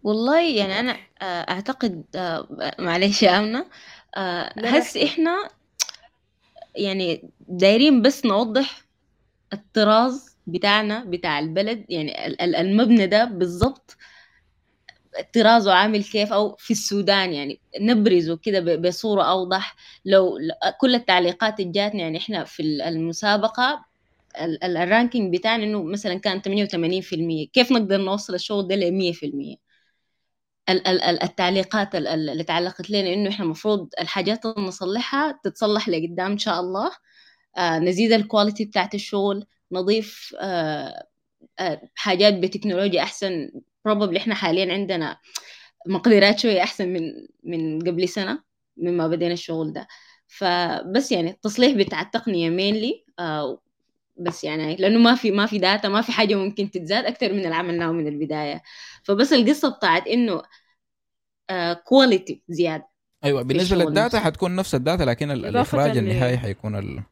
والله يعني أنا آه، أعتقد آه، معلش يا آه، لا، هس إحنا يعني دايرين بس نوضح الطراز بتاعنا بتاع البلد يعني ال- ال- المبنى ده بالضبط طرازه عامل كيف أو في السودان يعني نبرزه كده بصورة أوضح. لو كل التعليقات اللي جاتنا يعني إحنا في ال- المسابقة ال- ال- الرانكينج بتاعنا إنه مثلا كان 88% كيف نقدر نوصل الشغل ده ل 100% ال- ال- ال- التعليقات ال- ال- اللي تعلقت لنا إنه إحنا المفروض الحاجات اللي نصلحها تتصلح لقدام إن شاء الله. آه نزيد ال quality بتاعت الشغل نضيف آه آه حاجات بتكنولوجيا أحسن. probably إحنا حاليا عندنا مقدرات شوية أحسن من من قبل سنة مما بدينا الشغل ده. فبس يعني التصليح بتاع التقنية mainly بس يعني لأنه ما في ما في data ما في حاجة ممكن تتزاد أكثر من اللي عملناه من البداية. فبس القصة بتاعت إنه quality زيادة أيوه بالنسبة لل data. حتكون نفس ال data لكن الإخراج النهائي حيكون ال-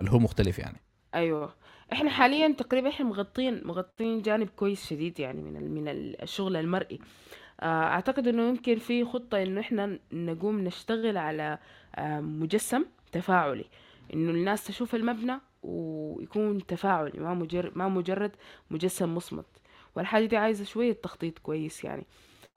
اللي هو مختلف يعني. أيوه. إحنا حاليا تقريبا إحنا مغطين مغطين جانب كويس شديد يعني من من ال- الشغل المرئي. آه، أعتقد إنه يمكن في خطة إنه إحنا نقوم نشتغل على آه، مجسم تفاعلي. إنه الناس تشوف المبنى ويكون تفاعلي ما مجرد ما مجرد مجسم مصمت. والحاجة دي عايزة شوية تخطيط كويس يعني.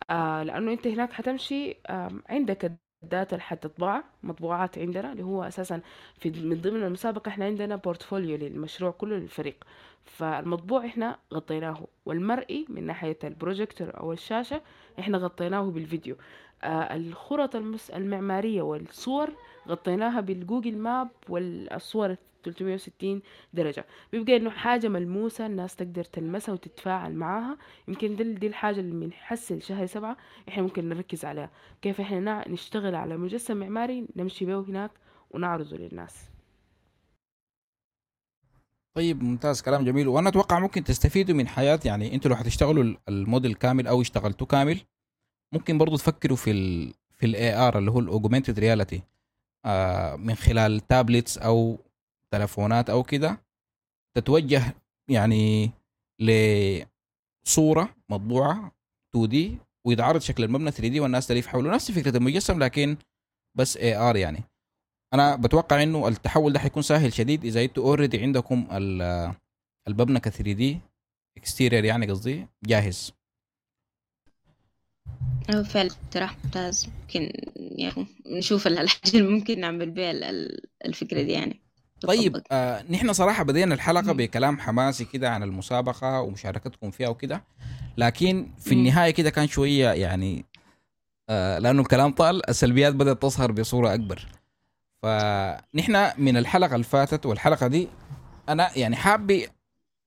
آه لأنه أنت هناك حتمشي آه عندك ال data اللي حتطبعها مطبوعات عندنا اللي هو أساسا في من ضمن المسابقة إحنا عندنا portfolio للمشروع كله للفريق. فالمطبوع إحنا غطيناه والمرئي من ناحية البروجيكتور أو الشاشة إحنا غطيناه بالفيديو. آه الخرط المس... المعمارية والصور غطيناها بال Google Map والصور 360 درجة. بيبقى إنه حاجة ملموسة الناس تقدر تلمسها وتتفاعل معاها. يمكن دي, دي الحاجة اللي بنحسن شهر سبعة إحنا ممكن نركز عليها. كيف إحنا نشتغل على مجسم معماري نمشي به هناك ونعرضه للناس. طيب ممتاز كلام جميل. وأنا أتوقع ممكن تستفيدوا من حياة يعني أنتوا لو حتشتغلوا الموديل كامل أو اشتغلتوا كامل ممكن برضو تفكروا في ال في ال AR اللي هو ال augmented reality آه من خلال tablets أو تلفونات أو كده تتوجه يعني لصورة مطبوعة 2D ويتعرض شكل المبنى 3D والناس تلف حوله. نفس فكرة المجسم لكن بس AR يعني. أنا بتوقع إنه التحول ده حيكون سهل شديد إذا أنتوا already عندكم المبنى ك 3D exterior يعني قصدي جاهز. فعلا اقتراح ممتاز. ممكن يعني نشوف الحاجة اللي ممكن نعمل بها الفكرة دي يعني. طيب آه نحن صراحة بدينا الحلقة بكلام حماسي كده عن المسابقة ومشاركتكم فيها وكده لكن في النهاية كده كان شوية يعني آه لأنه الكلام طال السلبيات بدأت تظهر بصورة أكبر. فنحن من الحلقة اللي فاتت والحلقة دي أنا يعني حابب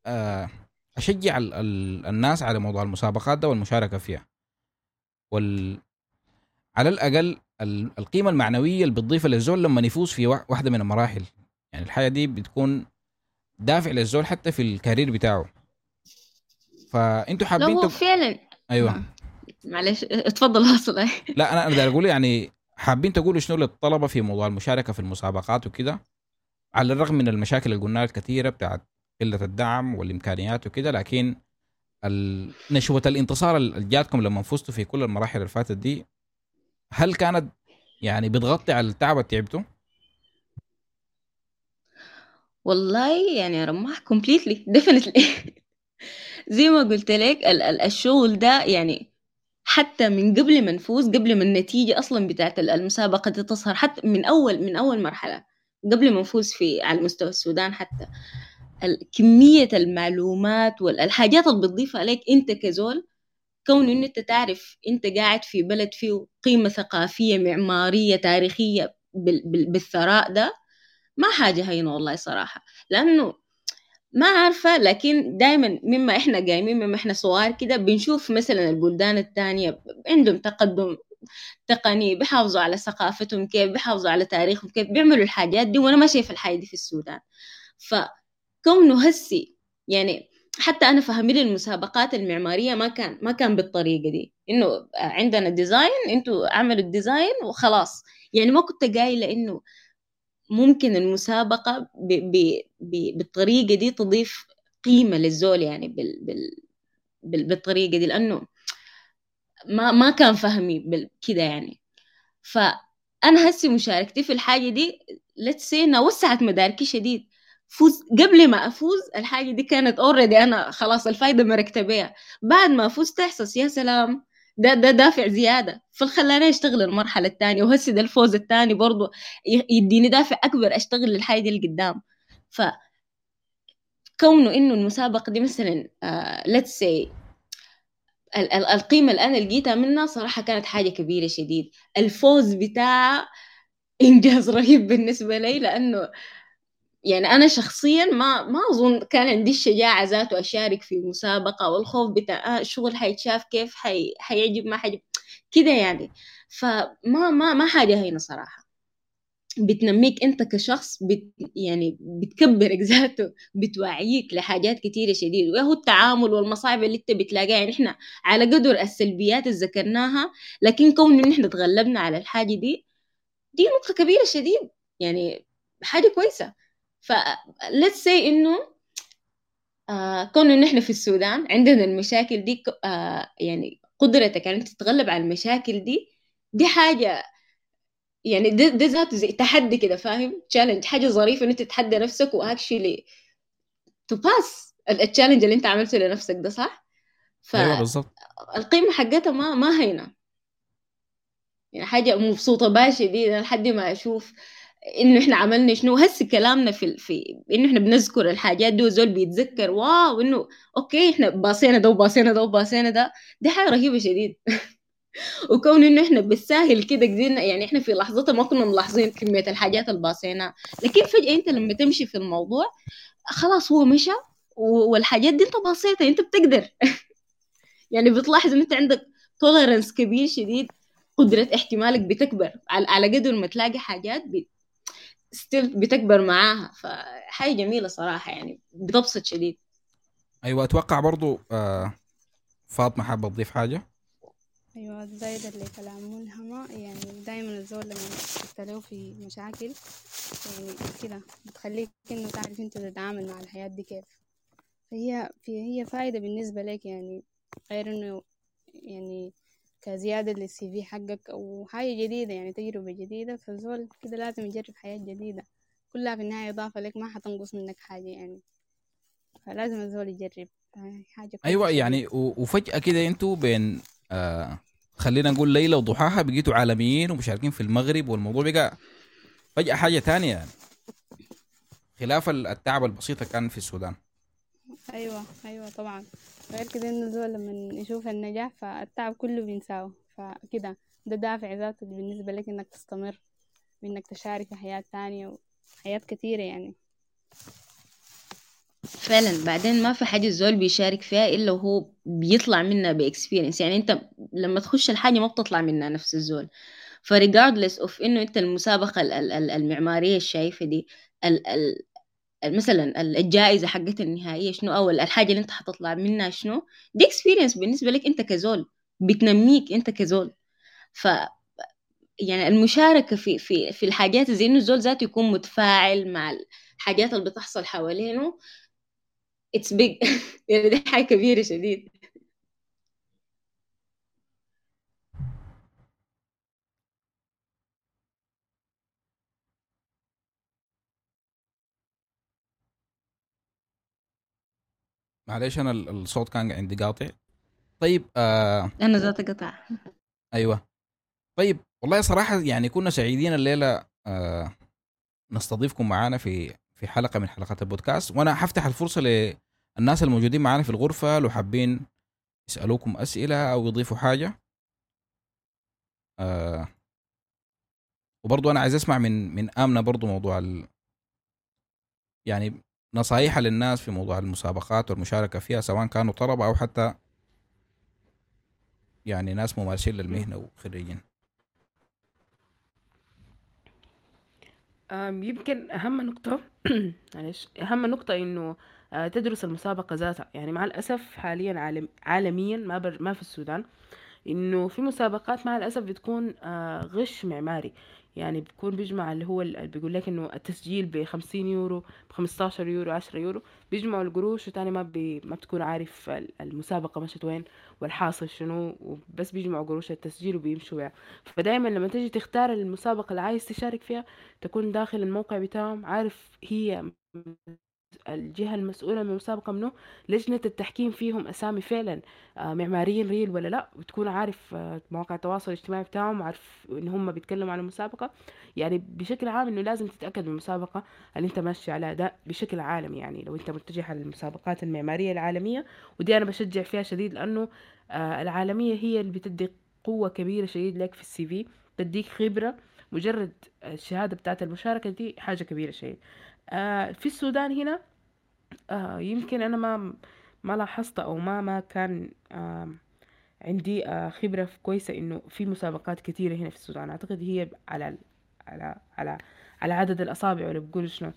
آه، أشجع ال ال الناس على موضوع المسابقات ده والمشاركة فيها. وال على الأقل القيمة المعنوية اللي بتضيفها للزول لما يفوز في واحدة من المراحل. يعني الحاجة دي بتكون دافع للزول حتى في الكارير بتاعه. فأنتوا حابين هو فعلا. أيوه. معلش اتفضل أصلا. لا أنا أنا أقول يعني حابين تقولوا شنو للطلبة في موضوع المشاركة في المسابقات وكده على الرغم من المشاكل اللي قلناها الكثيرة بتاعت قلة الدعم والإمكانيات وكده لكن نشوة الانتصار اللي جاتكم لما فزتوا في كل المراحل اللي فاتت دي هل كانت يعني بتغطي على التعب اللي تعبته؟ والله يعني رماح completely definitely زي ما قلت لك الشغل ده يعني حتى من قبل ما نفوز قبل ما النتيجة أصلا بتاعت المسابقة دي تظهر حتى من أول من أول مرحلة قبل ما نفوز في على مستوى السودان حتى. كمية المعلومات والحاجات اللي بتضيفها عليك أنت كزول كون إنه أنت تعرف أنت قاعد في بلد فيه قيمة ثقافية معمارية تاريخية بالثراء ده ما حاجة هينة والله صراحة لأنه ما عارفة لكن دايما مما إحنا قايمين مما إحنا صغار كده بنشوف مثلا البلدان التانية عندهم تقدم تقني بيحافظوا على ثقافتهم كيف بيحافظوا على تاريخهم كيف بيعملوا الحاجات دي وأنا ما شايف الحاجة دي في السودان. فكونه هسي يعني حتى أنا فهمي المسابقات المعمارية ما كان ما كان بالطريقة دي. إنه عندنا design إنتوا اعملوا ال design وخلاص. يعني ما كنت قايلة إنه ممكن المسابقة ب ب ب بالطريقة دي تضيف قيمة للزول يعني بال بال بال بالطريقة دي لأنه ما ما كان فهمي كده يعني. فأنا هسي مشاركتي في الحاجة دي let's say وسعت مداركي شديد. فوز قبل ما أفوز الحاجة دي كانت already أنا خلاص الفايدة مكتسبيها بعد ما فزت أحس يا سلام ده ده دافع زيادة. فخلاني أشتغل المرحلة الثانية وهسه ده الفوز الثاني برضه يديني دافع أكبر أشتغل للحاجة اللي قدام ف كونه إنه المسابقة دي مثلا let's uh, say القيمة اللي أنا لقيتها منها صراحة كانت حاجة كبيرة شديد. الفوز بتاع إنجاز رهيب بالنسبة لي لأنه يعني أنا شخصيا ما ما أظن كان عندي الشجاعة ذاته أشارك في مسابقة والخوف بتاع آه الشغل حيتشاف كيف حي... حيعجب ما حيعجب كده يعني. فما ما ما حاجة هينة صراحة. بتنميك أنت كشخص بت يعني بتكبرك ذاته بتوعيك لحاجات كتيرة شديد وهو التعامل والمصاعب اللي أنت بتلاقيها يعني إحنا على قدر السلبيات اللي ذكرناها لكن كون إن إحنا تغلبنا على الحاجة دي دي نقطة كبيرة شديد. يعني حاجة كويسة. ف let's say إنه آه كون إنه إحنا في السودان عندنا المشاكل دي آه يعني قدرتك يعني تتغلب على المشاكل دي دي حاجة يعني ده, ده ذاته زي تحدي كده فاهم؟ تشالنج حاجة ظريفة ان انت تتحدى نفسك واكشلي to pass ال challenge اللي أنت عملته لنفسك ده صح؟ أيوه بالظبط. فالقيمة حقتها ما ما هينة. يعني حاجة مبسوطة بها شديدة لحد ما أشوف إنه إحنا عملنا شنو هسه كلامنا في في إنه إحنا بنذكر الحاجات دي وزول بيتذكر wow إنه okay إحنا باصينا ده وباصينا ده وباصينا ده. دي حاجة رهيبة شديد. وكون إنه إحنا بالساهل كده قدرنا يعني إحنا في لحظتها ما كنا ملاحظين كمية الحاجات اللي باصيناها لكن فجأة أنت لما تمشي في الموضوع خلاص هو مشى والحاجات دي أنت باصيتها أنت بتقدر. يعني بتلاحظ إن أنت عندك tolerance كبير شديد قدرة احتمالك بتكبر. على قدر ما تلاقي حاجات. still بتكبر معاها فحاجة جميلة صراحة يعني بتبسط شديد. أيوه أتوقع برضو آه فاطمة حابة تضيف حاجة؟ أيوة زايدة لكلام ملهمة يعني دايما الزول لما تبتلوا في مشاكل يعني كده بتخليك إنه تعرف أنت تتعامل مع الحياة دي كيف. فهي في هي فايدة بالنسبة لك يعني غير إنه يعني كزيادة للسي في حقك أو حاجة جديدة يعني تجربة جديدة. فالزول كده لازم يجرب حياة جديدة. كلها في النهاية إضافة لك ما حتنقص منك حاجة يعني. فلازم الزول يجرب. حاجة أيوه يعني وفجأة كده أنتوا بين آه خلينا نقول ليلة وضحاها بقيتوا عالميين ومشاركين في المغرب والموضوع بقى فجأة حاجة تانية يعني. خلاف التعب البسيطة كان في السودان. أيوة أيوة طبعا. غير كده إنه الزول لما يشوف النجاح فالتعب كله بينساه. فكده ده دافع ذاته بالنسبة لك إنك تستمر وإنك تشارك في حياة تانية وحياة كثيرة يعني. فعلا. بعدين ما في حاجة الزول بيشارك فيها إلا وهو بيطلع منها بإكسبيرينس يعني أنت لما تخش الحاجة ما بتطلع منها نفس الزول. ف regardless of إنه أنت المسابقة المعمارية الشايفة دي مثلا الجائزة حقت النهائية شنو أو الحاجة اللي أنت حتطلع منها شنو دي experience بالنسبة لك أنت كزول بتنميك أنت كزول. ف يعني المشاركة في في في الحاجات زي إنه الزول ذاته يكون متفاعل مع الحاجات اللي بتحصل حوالينه اتس بيج يعني دي حاجة كبيرة شديد. معلش أنا الصوت كان عندي قاطع. طيب آه أنا ذات قطع. أيوه. طيب والله صراحة يعني كنا سعيدين الليلة آه نستضيفكم معانا في في حلقة من حلقات البودكاست. وأنا حفتح الفرصة للناس الموجودين معانا في الغرفة لو حابين يسألوكم أسئلة أو يضيفوا حاجة. آه وبرضو أنا عايز أسمع من من آمنة برضو موضوع ال يعني نصايح للناس في موضوع المسابقات والمشاركة فيها سواء كانوا طلبة أو حتى يعني ناس ممارسين للمهنة وخريجين. يمكن أهم نقطة أهم نقطة إنه آه، تدرس المسابقة ذاتها. يعني مع الأسف حاليا عالم عالميا ما بر ما في السودان إنه في مسابقات مع الأسف بتكون آه، غش معماري. يعني بيكون بيجمع اللي هو اللي بيقول لك إنه التسجيل ب 50 يورو ب 15 يورو 10 يورو. بيجمعوا القروش وتاني ما بي ما بتكون عارف المسابقة مشت وين والحاصل شنو وبس بيجمعوا قروش التسجيل وبيمشوا يعني فدايما لما تيجي تختار المسابقة اللي عايز تشارك فيها تكون داخل الموقع بتاعهم عارف هي الجهة المسؤولة من المسابقة منه لجنة التحكيم فيهم أسامي فعلا آه، معماريين ريل ولا لا؟ وتكون عارف آه، مواقع التواصل الاجتماعي بتاعهم عارف إن هم بيتكلموا عن المسابقة. يعني بشكل عام إنه لازم تتأكد من المسابقة اللي أنت ماشي على أداء بشكل عالمي يعني لو أنت متجه على المسابقات المعمارية العالمية. ودي أنا بشجع فيها شديد لأنه آه، العالمية هي اللي بتدي قوة كبيرة شديد لك في السي في تديك خبرة مجرد الشهادة بتاعت المشاركة دي حاجة كبيرة آه في السودان هنا آه يمكن أنا ما ما لاحظت أو ما ما كان آه عندي آه خبرة كويسة إنه في مسابقات كثيرة هنا في السودان. أعتقد هي على على على على عدد الأصابع ولا بقول شنو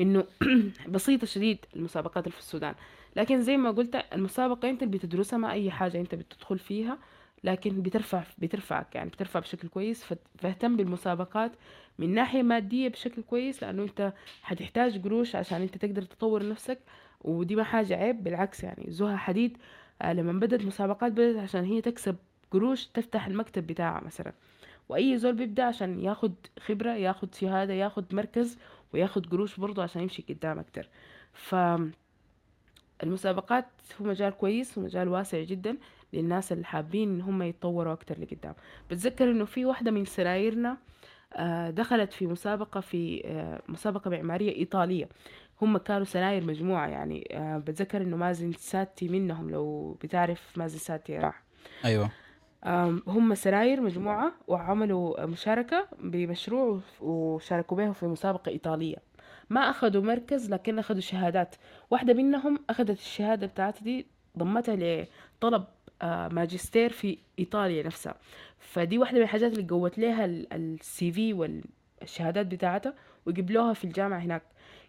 إنه بسيطة شديد المسابقات اللي في السودان. لكن زي ما قلت المسابقة أنت بتدرسها ما أي حاجة أنت بتدخل فيها. لكن بترفع بترفعك يعني بترفع بشكل كويس. فاهتم بالمسابقات من ناحية مادية بشكل كويس لأنه أنت حتحتاج قروش عشان أنت تقدر تطور نفسك. ودي ما حاجة عيب بالعكس يعني زها حديد. آه، لما بدأت مسابقات بدأت عشان هي تكسب قروش تفتح المكتب بتاعها مثلا. وأي زول بيبدأ عشان ياخد خبرة ياخد شهادة ياخد مركز وياخد قروش برضه عشان يمشي قدام أكتر. ف المسابقات هو مجال كويس ومجال واسع جدا. للناس اللي حابين إن هم يتطوروا أكتر لقدام. بتذكر إنه في واحدة من سرايرنا آه، دخلت في مسابقة في آه، مسابقة معمارية إيطالية. هم كانوا سراير مجموعة يعني آه، بتذكر إنه مازن ساتي منهم لو بتعرف مازن ساتي راح. أيوه. آم، هم سراير مجموعة وعملوا مشاركة بمشروع وشاركوا به في مسابقة إيطالية. ما أخذوا مركز لكن أخذوا شهادات. واحدة منهم أخذت الشهادة بتاعتها دي ضمتها لطلب ماجستير في إيطاليا نفسها. فدي واحدة من الحاجات اللي قوت لها السي في والشهادات بتاعتها وقبلوها في الجامعة هناك.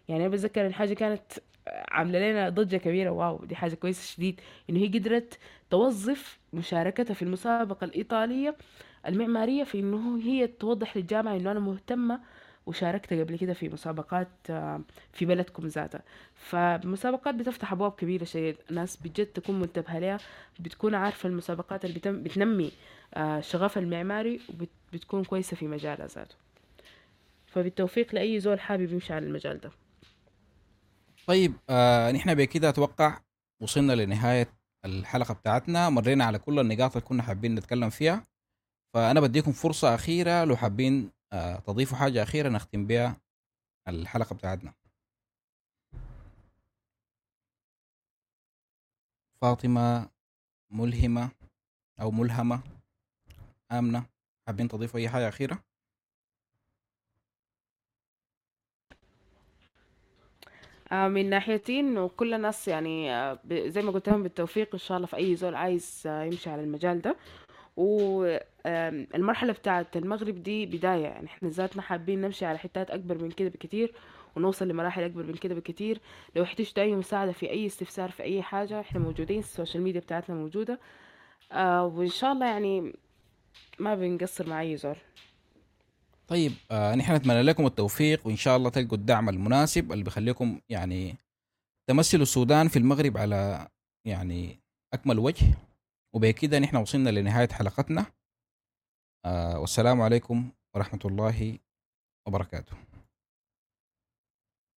يعني أنا بتذكر الحاجة كانت عاملة لنا ضجة كبيرة. واو دي حاجة كويسة شديد. إنه هي قدرت توظف مشاركتها في المسابقة الإيطالية المعمارية في إنه هي توضح للجامعة إنه أنا مهتمة وشاركت قبل كده في مسابقات آه، في بلدكم ذاتها. فالمسابقات بتفتح أبواب كبيرة شديد. ناس بجد تكون منتبهة لها بتكون عارفة المسابقات اللي بتم بتنمي آه، شغفها المعماري وبتكون كويسة في مجالها ذاته. فبالتوفيق لأي زول حابب يمشي على المجال ده. طيب آه نحن بكده أتوقع وصلنا لنهاية الحلقة بتاعتنا. مرينا على كل النقاط اللي كنا حابين نتكلم فيها. فأنا بديكم فرصة أخيرة لو حابين تضيفوا حاجة أخيرة نختم بها الحلقة بتاعتنا. فاطمة ملهمة أو ملهمة آمنة حابين تضيفوا أي حاجة أخيرة؟ آه، من ناحيتي انه كل الناس يعني آه، زي ما قلت لهم بالتوفيق إن شاء الله في أي زول عايز آه، يمشي على المجال ده. والمرحلة بتاعت المغرب دي بداية. يعني إحنا ذاتنا حابين نمشي على حتات أكبر من كده بكتير ونوصل لمراحل أكبر من كده بكتير. لو احتجتوا أي مساعدة في أي استفسار في أي حاجة إحنا موجودين ال social media بتاعتنا موجودة. آه، وإن شاء الله يعني ما بنقصر مع اي زول. طيب آه نحن نتمنى لكم التوفيق وإن شاء الله تلقوا الدعم المناسب اللي بيخليكم يعني تمثلوا السودان في المغرب على يعني أكمل وجه. وبكده نحن وصلنا لنهاية حلقتنا. آه والسلام عليكم ورحمة الله وبركاته.